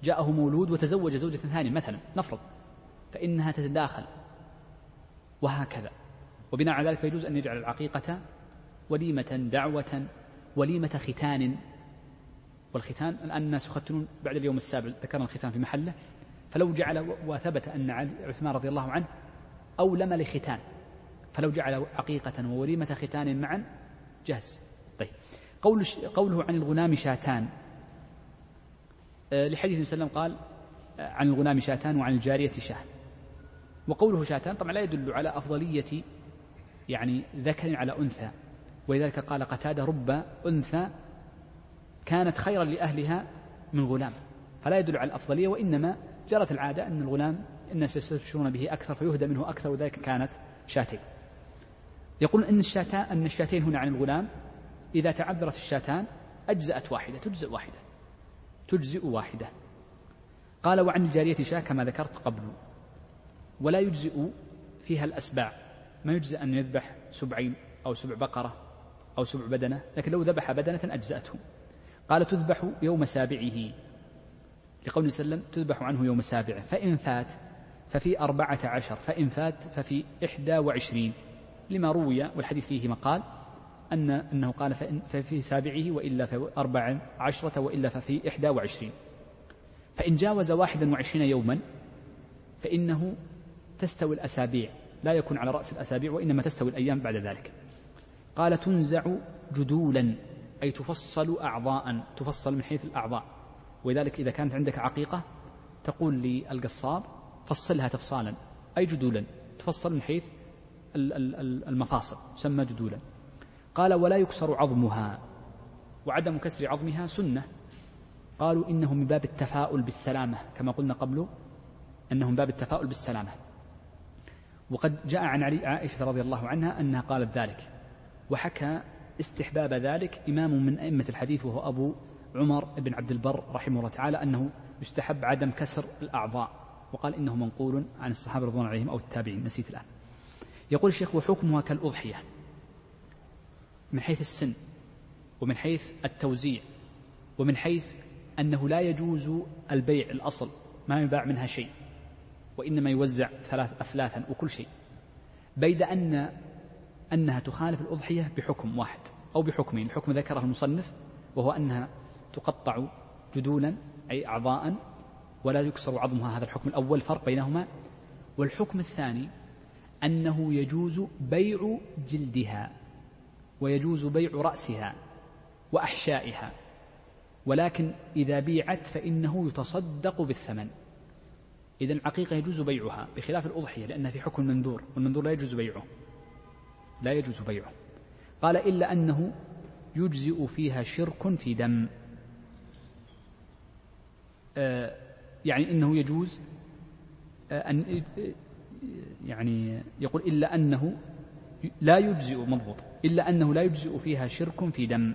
جاءه مولود وتزوج زوجة ثانية مثلا نفرض فإنها تتداخل. وهكذا. وبناء على ذلك فيجوز أن يجعل العقيقة وليمة دعوة وليمة ختان. والختان الآن الناس يختنون بعد اليوم السابع ذكرنا الختان في محله. فلو جعل وثبت أن عثمان رضي الله عنه أولم لختان فلو جعل عقيقة ووليمة ختان معا جاز طيب قول قوله عن الغلام شاتان آه، لحديث وسلم قال آه، عن الغلام شاتان وعن الجارية شاه. وقوله شاتان طبعا لا يدل على أفضلية يعني ذكر على أنثى. ولذلك قال قتادة رب أنثى كانت خيرا لأهلها من غلام. فلا يدل على الأفضلية وإنما جرت العادة أن الغلام الناس يستبشرون به أكثر فيهدى منه أكثر وذلك كانت شاتين. يقول أن الشاتان أن الشاتين هنا عن الغلام إذا تعذرت الشاتان أجزأت واحدة تجزئ واحدة تجزئ واحدة. قال وعن الجارية شاة كما ذكرت قبل. ولا يجزئ فيها الأسباع. ما يجزئ أن يذبح سبعين أو سبع بقرة أو سبع بدنة لكن لو ذبح بدنة أجزأته. قال تذبح يوم سابعه. لقول وسلم تذبح عنه يوم سابعه فإن فات ففي أربعة عشر فإن فات ففي إحدى وعشرين. لما روي والحديث فيه مقال أن أنه قال فإن ففي سابعه وإلا في أربع عشرة وإلا ففي إحدى وعشرين. فإن جاوز واحدا وعشرين يوما فإنه تستوي الأسابيع لا يكون على رأس الأسابيع وإنما تستوي الأيام بعد ذلك. قال تنزع جدولا أي تفصل أعضاء تفصل من حيث الأعضاء. ولذلك إذا كانت عندك عقيقة تقول للقصاب فصلها تفصالا أي جدولا؟ تفصل من حيث المفاصل تسمى جدولا. قال ولا يكسر عظمها. وعدم كسر عظمها سنة. قالوا إنه من باب التفاؤل بالسلامة. كما قلنا قبل أنه من باب التفاؤل بالسلامة. وقد جاء عن عائشة رضي الله عنها أنها قالت ذلك. وحكى استحباب ذلك إمام من أئمة الحديث وهو أبو عمر بن عبد البر رحمه الله تعالى أنه يستحب عدم كسر الأعضاء وقال إنه منقول عن الصحابة رضوان عليهم أو التابعين نسيت الآن. يقول الشيخ وحكمها كالأضحية. من حيث السن ومن حيث التوزيع ومن حيث أنه لا يجوز البيع الأصل ما يباع منها شيء وإنما يوزع ثلاث أثلاثا وكل شيء. بيد أن أنها تخالف الأضحية بحكم واحد أو بحكمين الحكم ذكره المصنف وهو أنها تقطع جدولا أي أعضاء ولا يكسر عظمها. هذا الحكم الأول فرق بينهما. والحكم الثاني أنه يجوز بيع جلدها ويجوز بيع رأسها وأحشائها. ولكن إذا بيعت فإنه يتصدق بالثمن. إذا العقيقة يجوز بيعها بخلاف الأضحية لأنها في حكم المنذور والمنذور لا يجوز بيعه. لا يجوز بيعه. قال إلا أنه يجزئ فيها شرك في دم. يعني إنه يجوز آه أن يعني يقول إلا أنه لا يجزئ مضبوط إلا أنه لا يجزئ فيها شرك في دم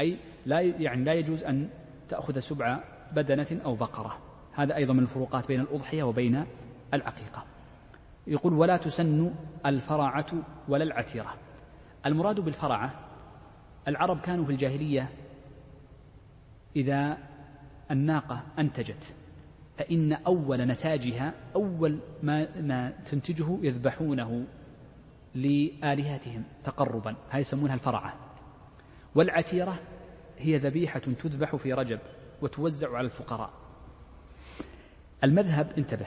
أي لا يعني لا يجوز أن تأخذ سبع بدنة أو بقرة. هذا أيضا من الفروقات بين الأضحية وبين العقيقة. يقول ولا تسن الفرعة ولا العتيرة. المراد بالفرعة العرب كانوا في الجاهلية إذا الناقة أنتجت فإن أول نتاجها أول ما, ما تنتجه يذبحونه لآلهتهم تقربا هاي يسمونها الفرعة. والعتيرة هي ذبيحة تذبح في رجب وتوزع على الفقراء. المذهب انتبه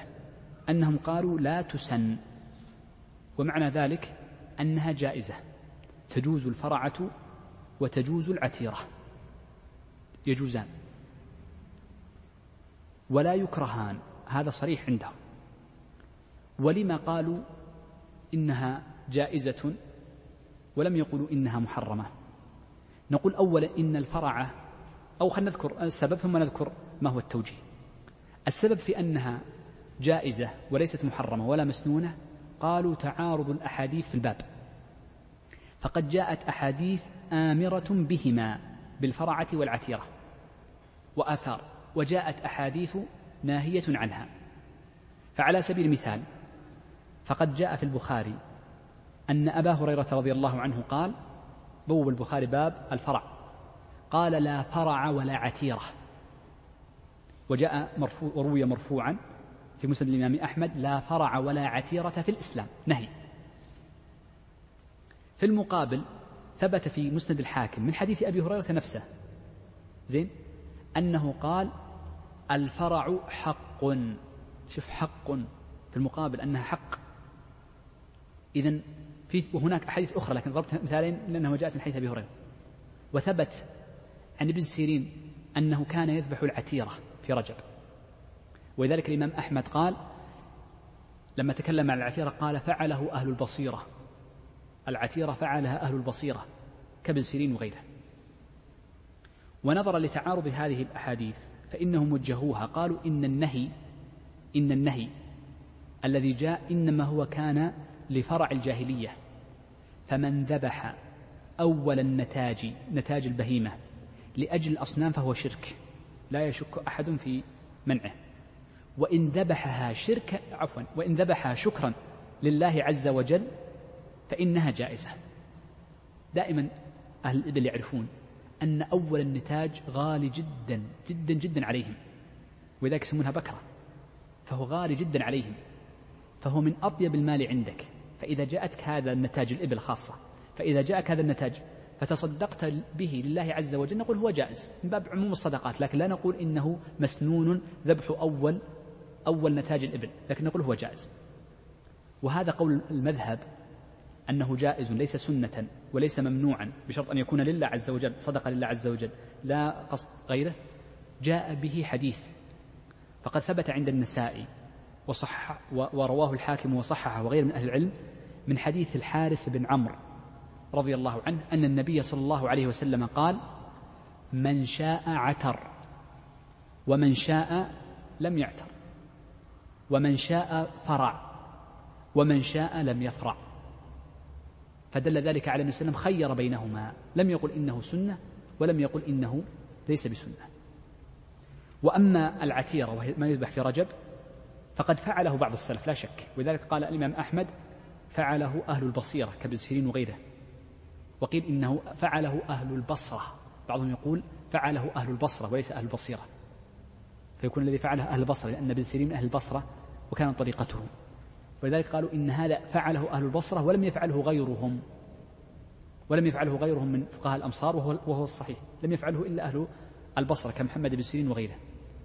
أنهم قالوا لا تسن ومعنى ذلك أنها جائزة تجوز الفرعة وتجوز العتيرة يجوزان. ولا يكرهان. هذا صريح عندهم. ولما قالوا إنها جائزة ولم يقولوا إنها محرمة. نقول أولا إن الفرعة أو خلينا نذكر السبب ثم نذكر ما هو التوجيه. السبب في أنها جائزة وليست محرمة ولا مسنونة قالوا تعارض الأحاديث في الباب. فقد جاءت أحاديث آمرة بهما بالفرعة والعتيرة وآثار. وجاءت أحاديث ناهية عنها. فعلى سبيل المثال فقد جاء في البخاري أن أبا هريرة رضي الله عنه قال بوب البخاري باب الفرع. قال لا فرع ولا عتيرة. وجاء مرفوع وروي مرفوعا في مسند الإمام أحمد لا فرع ولا عتيرة في الإسلام. نهي. في المقابل ثبت في مسند الحاكم من حديث أبي هريرة نفسه. زين؟ أنه قال الفرع حق. شوف حق في المقابل أنها حق. إذا في وهناك أحاديث أخرى لكن ضربت مثالين لأنها جاءت من حديث أبي هريرة. وثبت عن ابن سيرين أنه كان يذبح العتيرة في رجب. ولذلك الإمام أحمد قال لما تكلم عن العتيرة قال فعله أهل البصيرة. العتيرة فعلها أهل البصيرة كابن سيرين وغيره. ونظرا لتعارض هذه الأحاديث فإنهم وجهوها قالوا إن النهي إن النهي الذي جاء إنما هو كان لفرع الجاهلية فمن ذبح أول النتاج نتاج البهيمة لأجل الأصنام فهو شرك لا يشك أحد في منعه. وإن ذبحها شرك عفوا وإن ذبحها شكرا لله عز وجل فإنها جائزة. دائما أهل الإبل يعرفون أن أول النتاج غالي جدا جدا جدا عليهم. ولذلك يسمونها بكرة. فهو غالي جدا عليهم. فهو من أطيب المال عندك. فإذا جاءتك هذا النتاج الإبل خاصة. فإذا جاءك هذا النتاج فتصدقت به لله عز وجل. نقول هو جائز من باب عموم الصدقات لكن لا نقول إنه مسنون ذبح أول أول نتاج الإبل. لكن نقول هو جائز. وهذا قول المذهب أنه جائز ليس سنة. وليس ممنوعا بشرط أن يكون لله عز وجل صدقة لله عز وجل. لا قصد غيره. جاء به حديث فقد ثبت عند النسائي وصح ورواه الحاكم وصححه وغير من أهل العلم من حديث الحارث بن عمرو رضي الله عنه أن النبي صلى الله عليه وسلم قال من شاء عتر ومن شاء لم يعتر ومن شاء فرع ومن شاء لم يفرع. فدل ذلك على أن وسلم خير بينهما. لم يقل إنه سنة ولم يقل إنه ليس بسنة. وأما العتيرة وهي ما يذبح في رجب فقد فعله بعض السلف لا شك. ولذلك قال الإمام أحمد فعله أهل البصيرة كابن سيرين وغيره. وقيل إنه فعله أهل البصرة. بعضهم يقول فعله أهل البصرة وليس أهل البصيرة. فيكون الذي فعله أهل البصرة لأن ابن سيرين من أهل البصرة وكانت طريقته. ولذلك قالوا إن هذا فعله أهل البصرة ولم يفعله غيرهم. ولم يفعله غيرهم من فقهاء الأمصار وهو, وهو الصحيح. لم يفعله إلا أهل البصرة كمحمد بن سيرين وغيره.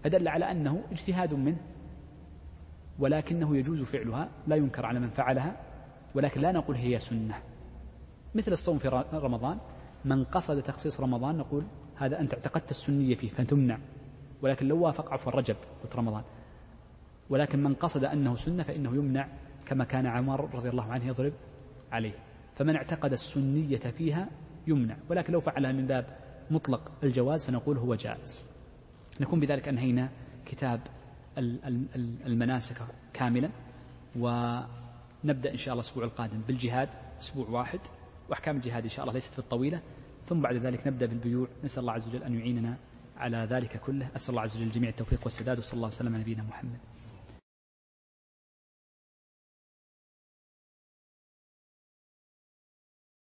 فدل على أنه اجتهاد منه ولكنه يجوز فعلها لا ينكر على من فعلها ولكن لا نقول هي سنة. مثل الصوم في رمضان من قصد تخصيص رمضان نقول هذا أنت اعتقدت السنية فيه فتمنع ولكن لو وافق عفوا رجب قلت رمضان. ولكن من قصد أنه سنة فإنه يمنع كما كان عمر رضي الله عنه يضرب عليه. فمن اعتقد السنية فيها يمنع ولكن لو فعلها من باب مطلق الجواز فنقول هو جائز. نكون بذلك أنهينا كتاب المناسك كاملا ونبدأ إن شاء الله الأسبوع القادم بالجهاد أسبوع واحد وأحكام الجهاد إن شاء الله ليست بالطويلة ثم بعد ذلك نبدأ بالبيوع. نسأل الله عز وجل أن يعيننا على ذلك كله. أسأل الله عز وجل الجميع التوفيق والسداد وصلى الله وسلم على نبينا محمد.